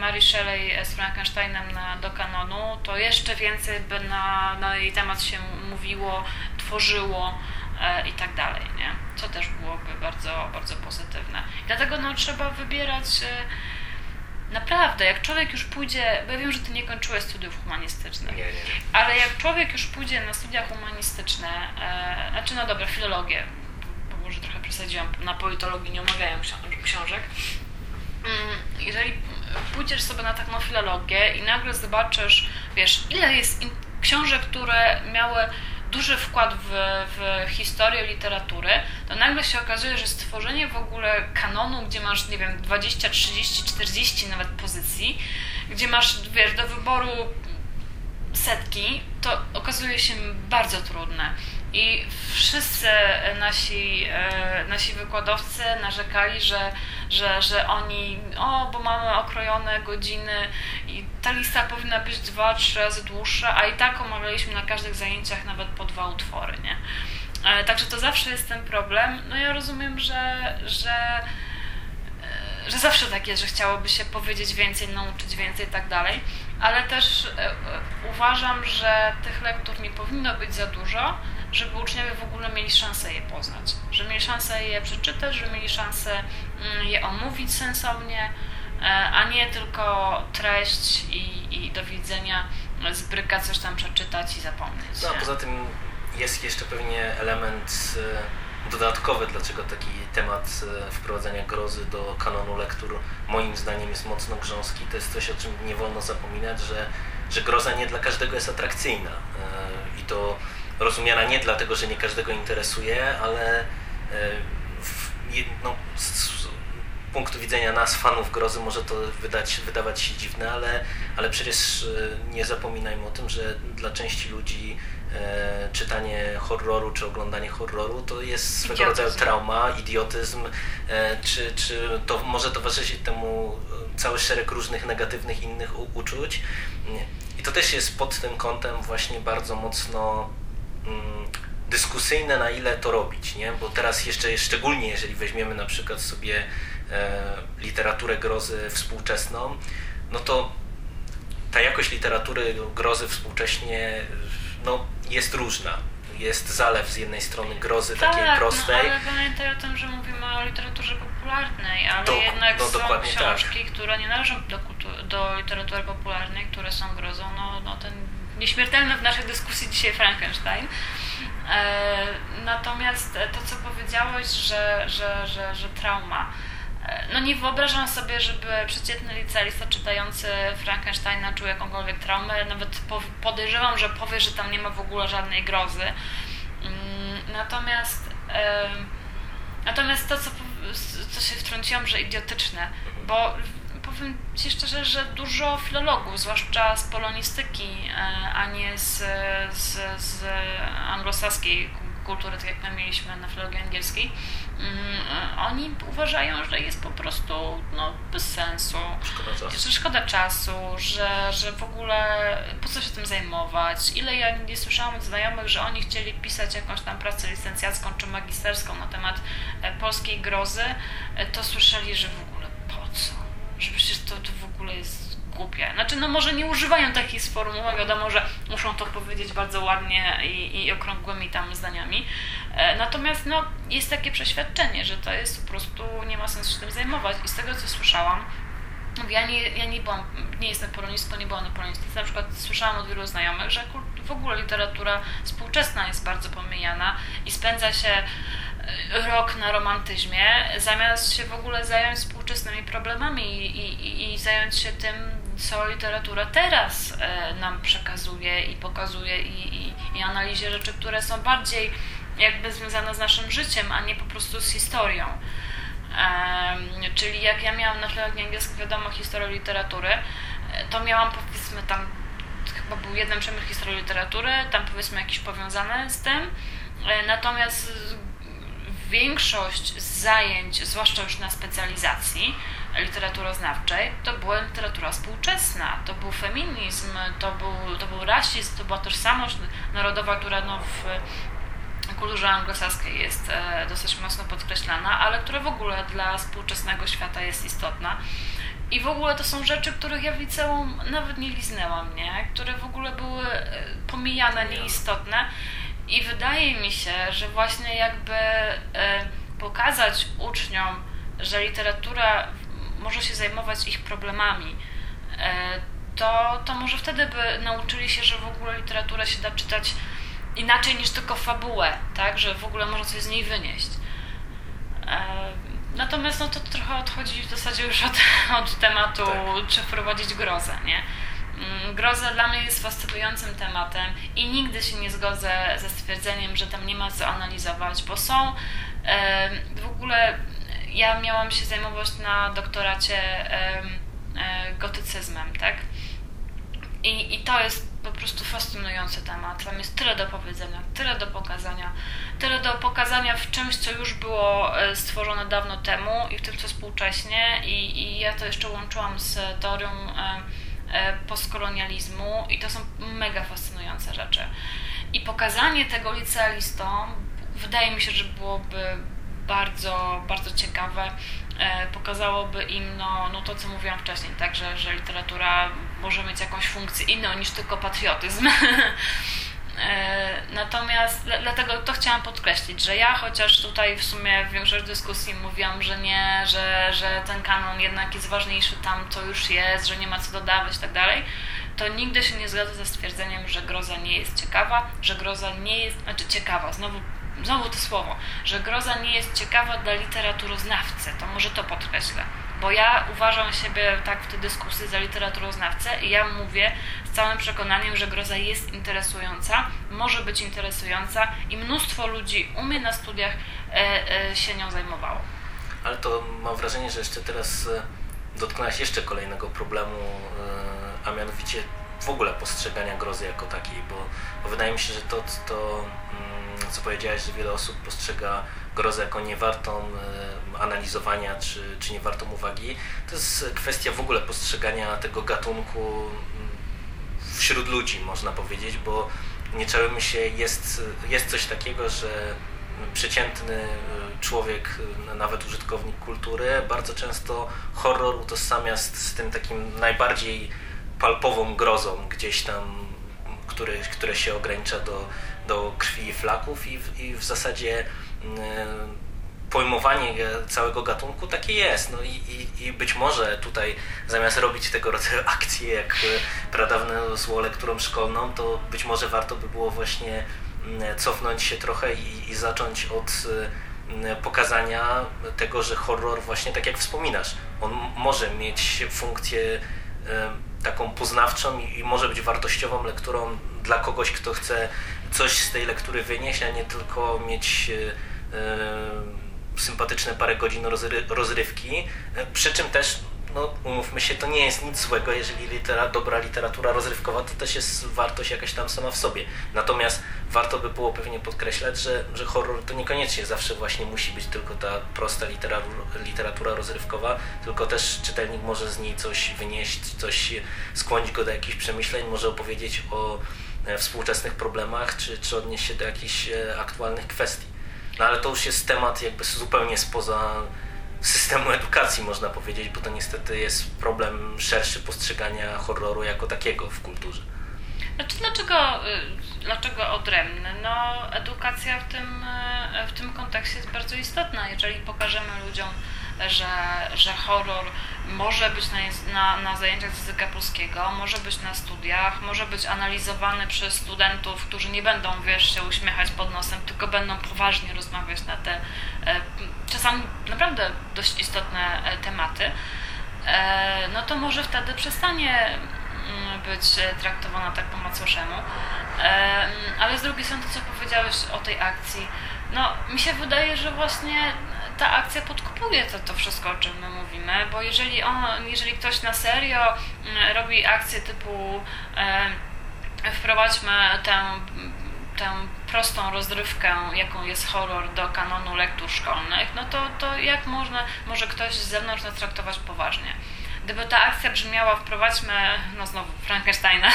Mary Shelley z Frankensteinem na, do kanonu, to jeszcze więcej by na, na jej temat się mówiło, tworzyło. E, i tak dalej, nie? Co też byłoby bardzo, bardzo pozytywne. Dlatego no, trzeba wybierać e, naprawdę, jak człowiek już pójdzie, bo ja wiem, że ty nie kończyłeś studiów humanistycznych, nie, nie, ale jak człowiek już pójdzie na studia humanistyczne, e, znaczy no dobra, filologię, przesadziłam, na politologii nie omawiają książek, mm, jeżeli pójdziesz sobie na taką filologię i nagle zobaczysz, wiesz, ile jest książek, które miały duży wkład w, w historię literatury, to nagle się okazuje, że stworzenie w ogóle kanonu, gdzie masz, nie wiem, 20, 30, 40 nawet pozycji, gdzie masz, wiesz, do wyboru setki, to okazuje się bardzo trudne. I wszyscy nasi, e, nasi wykładowcy narzekali, że, że, że oni, o, bo mamy okrojone godziny i ta lista powinna być dwa, trzy razy dłuższa, a i tak omawialiśmy na każdych zajęciach nawet po dwa utwory, nie? E, także to zawsze jest ten problem. No ja rozumiem, że, że, e, że zawsze tak jest, że chciałoby się powiedzieć więcej, nauczyć więcej i tak dalej, ale też uważam, że tych lektur nie powinno być za dużo, żeby uczniowie w ogóle mieli szansę je poznać, że mieli szansę je przeczytać, że mieli szansę mm, je omówić sensownie, e, a nie tylko treść i, i do widzenia z bryka coś tam przeczytać i zapomnieć. No, a poza tym jest jeszcze pewnie element e, dodatkowy, dlaczego taki temat e, wprowadzania grozy do kanonu lektur moim zdaniem jest mocno grząski. To jest coś, o czym nie wolno zapominać, że, że groza nie dla każdego jest atrakcyjna. I to rozumiana nie dlatego, że nie każdego interesuje, ale e, w, no, z punktu widzenia nas, fanów grozy, może to wydać, wydawać się dziwne, ale, ale przecież e, nie zapominajmy o tym, że dla części ludzi e, czytanie horroru czy oglądanie horroru to jest swego idiotyzm. rodzaju trauma, idiotyzm, e, czy, czy to może towarzyszyć temu cały szereg różnych negatywnych innych uczuć. I to też jest pod tym kątem właśnie bardzo mocno dyskusyjne, na ile to robić, nie? Bo teraz jeszcze, szczególnie jeżeli weźmiemy na przykład sobie e, literaturę grozy współczesną, no to ta jakość literatury grozy współcześnie no, jest różna. Jest zalew z jednej strony grozy tak, takiej prostej. No, ale pamiętaj o tym, że mówimy o literaturze popularnej, ale jednak no, są tak. książki, tak. które nie należą do, do literatury popularnej, które są grozą. No, no ten nieśmiertelny w naszej dyskusji dzisiaj Frankenstein. E, natomiast to, co powiedziałeś, że, że, że, że trauma. E, no nie wyobrażam sobie, żeby przeciętny licealista czytający Frankensteina czuł jakąkolwiek traumę. Nawet podejrzewam, że powie, że tam nie ma w ogóle żadnej grozy. Mm, natomiast e, natomiast to, co, co się wtrąciłam, że idiotyczne, bo powiem Ci szczerze, że dużo filologów, zwłaszcza z polonistyki, e, a nie z, z, z anglosaskiej kultury, tak jak my mieliśmy na filologii angielskiej, mm, oni uważają, że jest po prostu no, bez sensu, szkoda czasu. że szkoda czasu, że, że w ogóle po co się tym zajmować. Ile ja nie słyszałam od znajomych, że oni chcieli pisać jakąś tam pracę licencjacką czy magisterską na temat e, polskiej grozy, e, to słyszeli, że w ogóle po co? Że przecież to, to w ogóle jest głupie. Znaczy, no może nie używają takich sformułowań, wiadomo, że muszą to powiedzieć bardzo ładnie i, i okrągłymi tam zdaniami. E, natomiast no, jest takie przeświadczenie, że to jest po prostu, nie ma sensu się tym zajmować. I z tego, co słyszałam, ja nie, ja nie byłam, nie jestem polonistką, nie byłam na polonistyce. Na przykład słyszałam od wielu znajomych, że w ogóle literatura współczesna jest bardzo pomijana i spędza się rok na romantyzmie, zamiast się w ogóle zająć współczesnymi problemami i, i, i zająć się tym, co literatura teraz e, nam przekazuje i pokazuje i, i, i analizie rzeczy, które są bardziej jakby związane z naszym życiem, a nie po prostu z historią. Czyli jak ja miałam na angielskiej wiadomo historię literatury, to miałam powiedzmy tam, chyba był jeden przedmiot historii literatury, tam powiedzmy jakiś powiązany z tym, e, natomiast większość zajęć, zwłaszcza już na specjalizacji literaturoznawczej, to była literatura współczesna, to był feminizm, to był, to był rasizm, to była tożsamość narodowa, która no w kulturze anglosaskiej jest e, dosyć mocno podkreślana, ale która w ogóle dla współczesnego świata jest istotna. I w ogóle to są rzeczy, których ja w liceum nawet nie liznęłam, nie? które w ogóle były e, pomijane, nieistotne. I wydaje mi się, że właśnie jakby e, pokazać uczniom, że literatura może się zajmować ich problemami, to, to może wtedy by nauczyli się, że w ogóle literatura się da czytać inaczej niż tylko fabułę, tak? Że w ogóle można coś z niej wynieść. E, natomiast no to trochę odchodzi w zasadzie już od, od tematu, tak. czy wprowadzić grozę, nie? Mm, groza dla mnie jest fascynującym tematem i nigdy się nie zgodzę ze stwierdzeniem, że tam nie ma co analizować, bo są w ogóle ja miałam się zajmować na doktoracie e, gotycyzmem, tak? I, I to jest po prostu fascynujący temat. Tam jest tyle do powiedzenia, tyle do pokazania, tyle do pokazania w czymś, co już było e, stworzone dawno temu i w tym, co współcześnie. I, i ja to jeszcze łączyłam z teorią e, e, postkolonializmu i to są mega fascynujące rzeczy. I pokazanie tego licealistom wydaje mi się, że byłoby bardzo, bardzo ciekawe. Pokazałoby im no, no to, co mówiłam wcześniej, tak, że, że literatura może mieć jakąś funkcję inną niż tylko patriotyzm. E, natomiast dlatego to chciałam podkreślić, że ja chociaż tutaj w sumie w większości dyskusji mówiłam, że nie, że, że ten kanon jednak jest ważniejszy tam, co już jest, że nie ma co dodawać i tak dalej, to nigdy się nie zgadza ze stwierdzeniem, że groza nie jest ciekawa, że groza nie jest, znaczy ciekawa, znowu znowu to słowo, że groza nie jest ciekawa dla literaturoznawcy, to może to podkreślę. Bo ja uważam siebie tak w tej dyskusji za literaturoznawcę i ja mówię z całym przekonaniem, że groza jest interesująca, może być interesująca i mnóstwo ludzi u mnie na studiach e, e, się nią zajmowało. Ale to mam wrażenie, że jeszcze teraz e, dotknęłaś jeszcze kolejnego problemu, a mianowicie w ogóle postrzegania grozy jako takiej, bo, bo wydaje mi się, że to, to co powiedziałeś, że wiele osób postrzega grozę jako niewartą e, analizowania, czy, czy niewartą uwagi. To jest kwestia w ogóle postrzegania tego gatunku mm, wśród ludzi, można powiedzieć, bo nie czarujmy się, jest, jest coś takiego, że przeciętny e, człowiek, e, nawet użytkownik kultury, bardzo często horror utożsamia z, z tym takim najbardziej palpową grozą gdzieś tam, który, które się ogranicza do do krwi flaków i w, i w zasadzie mm, pojmowanie całego gatunku takie jest. No i, i, i, być może tutaj zamiast robić tego rodzaju akcje jak pradawne zło lekturą szkolną, to być może warto by było właśnie mm, cofnąć się trochę i, i zacząć od mm, pokazania tego, że horror właśnie tak jak wspominasz, on może mieć funkcję taką poznawczą i może być wartościową lekturą dla kogoś, kto chce coś z tej lektury wynieść, a nie tylko mieć e, e, sympatyczne parę godzin rozrywki. E, przy czym też, no, umówmy się, to nie jest nic złego, jeżeli litera, dobra literatura rozrywkowa to też jest wartość jakaś tam sama w sobie. Natomiast warto by było pewnie podkreślać, że, że horror to niekoniecznie zawsze właśnie musi być tylko ta prosta literatura, literatura rozrywkowa, tylko też czytelnik może z niej coś wynieść, coś skłonić go do jakichś przemyśleń, może opowiedzieć o współczesnych problemach, czy, czy odnieść się do jakichś e, aktualnych kwestii. No ale to już jest temat jakby zupełnie spoza systemu edukacji, można powiedzieć, bo to niestety jest problem szerszy postrzegania horroru jako takiego w kulturze. Znaczy, dlaczego, y, dlaczego odrębny? No, edukacja w tym, y, w tym kontekście jest bardzo istotna. Jeżeli pokażemy ludziom, że, że horror może być na, na, na zajęciach języka polskiego, może być na studiach, może być analizowany przez studentów, którzy nie będą, wiesz, się uśmiechać pod nosem, tylko będą poważnie rozmawiać na te e, czasami naprawdę dość istotne e, tematy, e, no to może wtedy przestanie mm, być traktowana tak po macoszemu. Ale z drugiej strony to, co powiedziałeś o tej akcji, no mi się wydaje, że właśnie ta akcja podkupuje to, to wszystko, o czym my mówimy, bo jeżeli, on, jeżeli ktoś na serio mm, robi akcję typu e, wprowadźmy tę, tę prostą rozrywkę, jaką jest horror do kanonu lektur szkolnych, no to, to jak można, może ktoś z zewnątrz nas traktować poważnie? Gdyby ta akcja brzmiała wprowadźmy, no znowu, Frankensteina,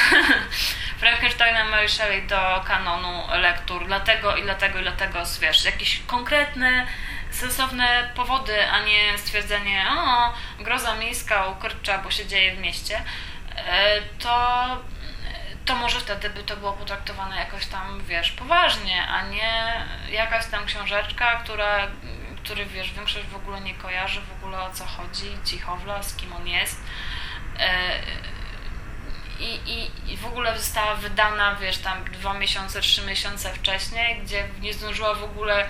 Frankensteina Mary Shelley do kanonu lektur, dlatego i dlatego i dlatego, wiesz, jakiś konkretny sensowne powody, a nie stwierdzenie, o, groza miejska ukurcza, bo się dzieje w mieście, e, to, to może wtedy by to było potraktowane jakoś tam, wiesz, poważnie, a nie jakaś tam książeczka, która, który, wiesz, większość w ogóle nie kojarzy w ogóle o co chodzi, Cichowla, z kim on jest. E, I, i, I w ogóle została wydana, wiesz, tam dwa miesiące, trzy miesiące wcześniej, gdzie nie zdążyła w ogóle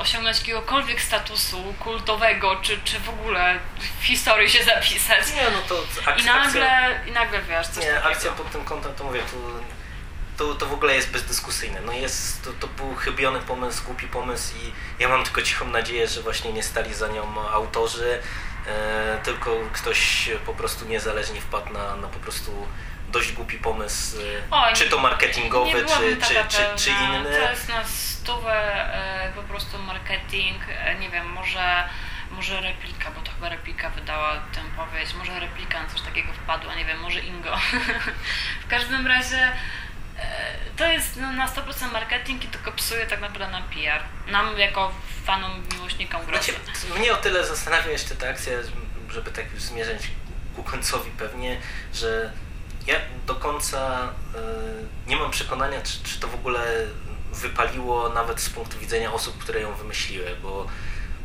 osiągnąć jakiegokolwiek statusu kultowego, czy, czy w ogóle w historii się zapisać. Nie, no to akcja, I nagle, i nagle wiesz, coś Nie, takiego. akcja pod tym kątem, to mówię, to, to, to w ogóle jest bezdyskusyjne. No jest, to, to był chybiony pomysł, głupi pomysł i ja mam tylko cichą nadzieję, że właśnie nie stali za nią autorzy, e, tylko ktoś po prostu niezależnie wpadł na, na po prostu dość głupi pomysł, e, Oj, czy to marketingowy, czy, czy, czy, czy inny. To jest na stówę e, po prostu marketing, e, nie wiem, może, może replika, bo to chyba replika wydała tę powiedzi, może replika na coś takiego wpadła, nie wiem, może Ingo. w każdym razie to jest no, na 100% marketing i tylko psuje tak naprawdę nam PR. Nam jako fanom, miłośnikom grozy. Znaczy, mnie o tyle zastanawia jeszcze ta akcja, żeby tak już zmierzać ku końcowi pewnie, że ja do końca y, nie mam przekonania, czy, czy to w ogóle wypaliło nawet z punktu widzenia osób, które ją wymyśliły, bo,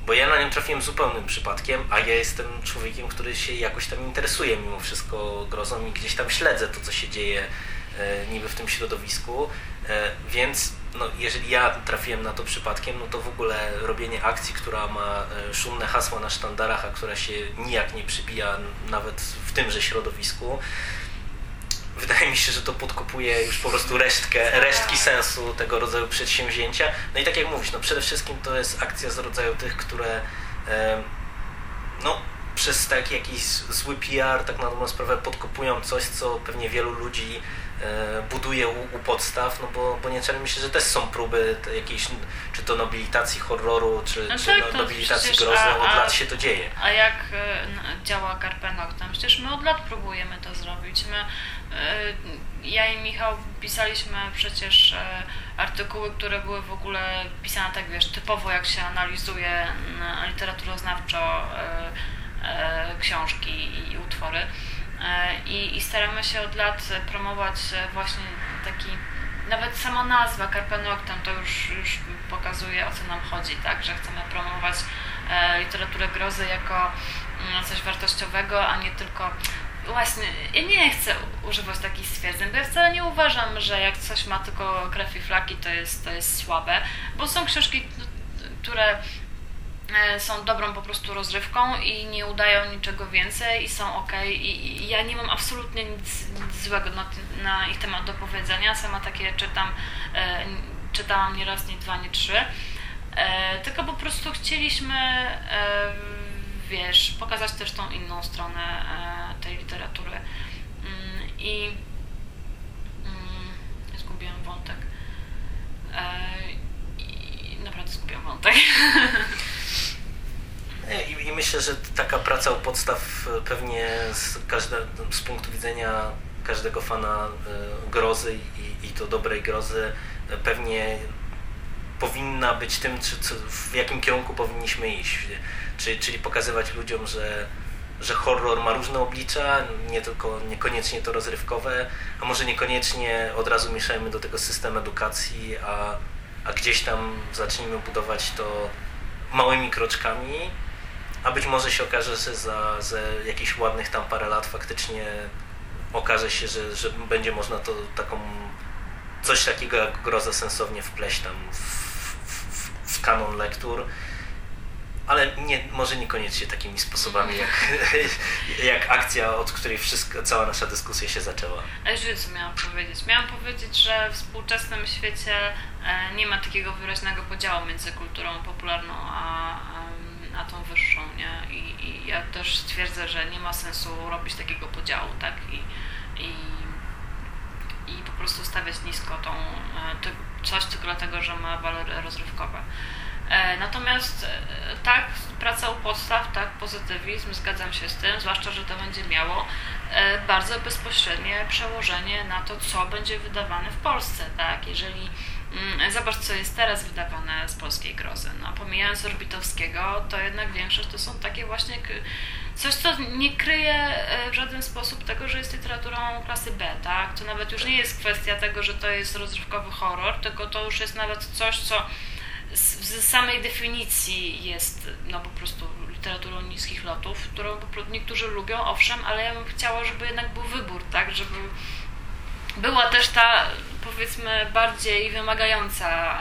bo ja na nią trafiłem zupełnym przypadkiem, a ja jestem człowiekiem, który się jakoś tam interesuje mimo wszystko grozą i gdzieś tam śledzę to, co się dzieje y, niby w tym środowisku, y, więc no, jeżeli ja trafiłem na to przypadkiem, no to w ogóle robienie akcji, która ma szumne hasła na sztandarach, a która się nijak nie przybija nawet w tymże środowisku, wydaje mi się, że to podkopuje już po prostu resztkę, resztki sensu tego rodzaju przedsięwzięcia. No i tak jak mówisz, no przede wszystkim to jest akcja z rodzaju tych, które no, przez taki jakiś zły PR, tak na dobrą sprawę, podkopują coś, co pewnie wielu ludzi e, buduje u, u podstaw, no bo, bo nie czarmy się, że też są próby jakiejś, czy to nobilitacji horroru, czy, No czy tak, no, nobilitacji przecież, grozy, a- od a- lat się to dzieje. A jak e, działa Karpenoktem? Przecież my od lat próbujemy to zrobić. My, ja i Michał pisaliśmy przecież e, artykuły, które były w ogóle pisane tak, wiesz, typowo jak się analizuje literaturoznawczo e, e, książki i utwory. E, I, I staramy się od lat promować e, właśnie taki nawet sama nazwa Carpe Noctem to już, już pokazuje o co nam chodzi, tak? Że chcemy promować e, literaturę grozy jako mm, coś wartościowego, a nie tylko właśnie, ja nie chcę używać takich stwierdzeń, bo ja wcale nie uważam, że jak coś ma tylko krew i flaki, to jest, to jest słabe, bo są książki, które e, są dobrą po prostu rozrywką i nie udają niczego więcej i są ok. I, i ja nie mam absolutnie nic, nic złego na, na ich temat do powiedzenia. Sama takie czytam, e, czytałam nie raz, nie dwa, nie trzy. E, tylko po prostu chcieliśmy, e, wiesz, pokazać też tą inną stronę e, tej literatury. Mm, I mm, zgubiłam wątek. E, I naprawdę zgubiłam wątek. Nie, I, I myślę, że taka praca u podstaw e, pewnie z, każde, z punktu widzenia każdego fana e, grozy i, i to dobrej grozy e, pewnie powinna być tym, czy, co, w jakim kierunku powinniśmy iść. Czyli, czyli pokazywać ludziom, że, że horror ma różne oblicza, nie tylko, niekoniecznie to rozrywkowe, a może niekoniecznie od razu mieszajmy do tego system edukacji, a, a gdzieś tam zacznijmy budować to małymi kroczkami, a być może się okaże, że za, za jakichś ładnych tam parę lat faktycznie okaże się, że, że będzie można to taką coś takiego jak groza sensownie wpleść tam w, kanon lektur, ale nie, może niekoniecznie takimi sposobami jak, jak akcja, od której wszystko, cała nasza dyskusja się zaczęła. A już wiem, co miałam powiedzieć. Miałam powiedzieć, że w współczesnym świecie e, nie ma takiego wyraźnego podziału między kulturą popularną a, a, tą wyższą, nie? I, I ja też twierdzę, że nie ma sensu robić takiego podziału, tak? I, i, prostu stawiać nisko tą, e, ty, coś tylko dlatego, że ma walory rozrywkowe. E, Natomiast e, tak, praca u podstaw, tak, pozytywizm, zgadzam się z tym, zwłaszcza, że to będzie miało bardzo bezpośrednie przełożenie na to, co będzie wydawane w Polsce, tak, jeżeli zobacz, co jest teraz wydawane z polskiej grozy, no, pomijając Orbitowskiego, to jednak większość to są takie właśnie coś, co nie kryje e, w żaden sposób tego, że jest literaturą klasy B, tak, to nawet już nie jest kwestia tego, że to jest rozrywkowy horror, tylko to już jest nawet coś, co z samej definicji jest no po prostu literaturą niskich lotów, którą po prostu niektórzy lubią, owszem, ale ja bym chciała, żeby jednak był wybór, tak, żeby była też ta powiedzmy bardziej wymagająca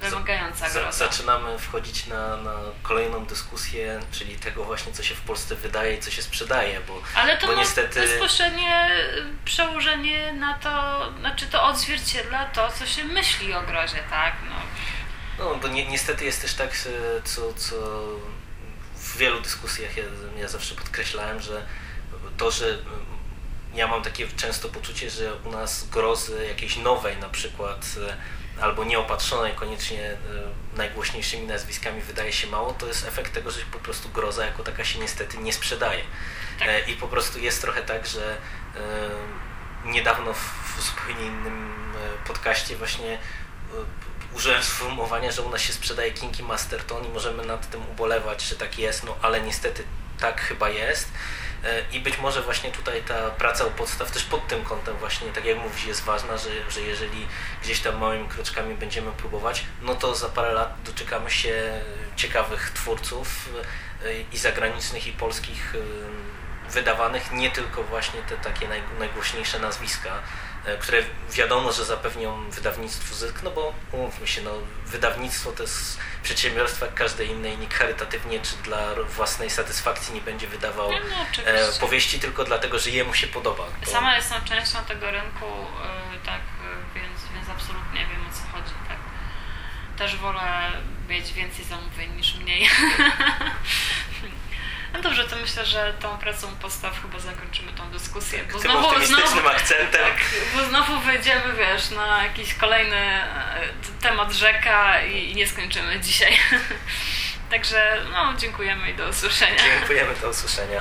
wymagająca groza. Zaczynamy wchodzić na, na kolejną dyskusję, czyli tego właśnie, co się w Polsce wydaje i co się sprzedaje, bo, Ale to bo niestety... bezpośrednie przełożenie na to, znaczy to odzwierciedla to, co się myśli o grozie, tak? No. No, bo ni niestety jest też tak, co, co w wielu dyskusjach ja, ja zawsze podkreślałem, że to, że ja mam takie często poczucie, że u nas grozy jakiejś nowej na przykład albo nieopatrzonej koniecznie e, najgłośniejszymi nazwiskami wydaje się mało, to jest efekt tego, że po prostu groza jako taka się niestety nie sprzedaje. Tak. E, I po prostu jest trochę tak, że e, niedawno w zupełnie innym podcaście właśnie użyłem sformułowania, że u nas się sprzedaje Kinki Masterton i możemy nad tym ubolewać, że tak jest, no ale niestety tak chyba jest. I być może właśnie tutaj ta praca u podstaw też pod tym kątem właśnie, tak jak mówisz, jest ważna, że, że jeżeli gdzieś tam małymi kroczkami będziemy próbować, no to za parę lat doczekamy się ciekawych twórców e, i zagranicznych, i polskich e, wydawanych, nie tylko właśnie te takie najgłośniejsze nazwiska, E, które wiadomo, że zapewnią wydawnictwu zysk, no bo umówmy się, no, wydawnictwo to jest przedsiębiorstwo jak każde inne i nikt charytatywnie czy dla własnej satysfakcji nie będzie wydawał no, no, e, powieści tylko dlatego, że jemu się podoba. Bo... Sama jestem częścią tego rynku, e, tak, więc, więc absolutnie wiem o co chodzi. Tak. Też wolę mieć więcej zamówień niż mniej. No dobrze, to myślę, że tą pracą postaw chyba zakończymy tą dyskusję. Tak, bo tym znowu, znowu, akcentem. Tak, bo znowu wejdziemy, wiesz, na jakiś kolejny e, temat rzeka i nie skończymy dzisiaj. Także no, dziękujemy i do usłyszenia. Dziękujemy, do usłyszenia.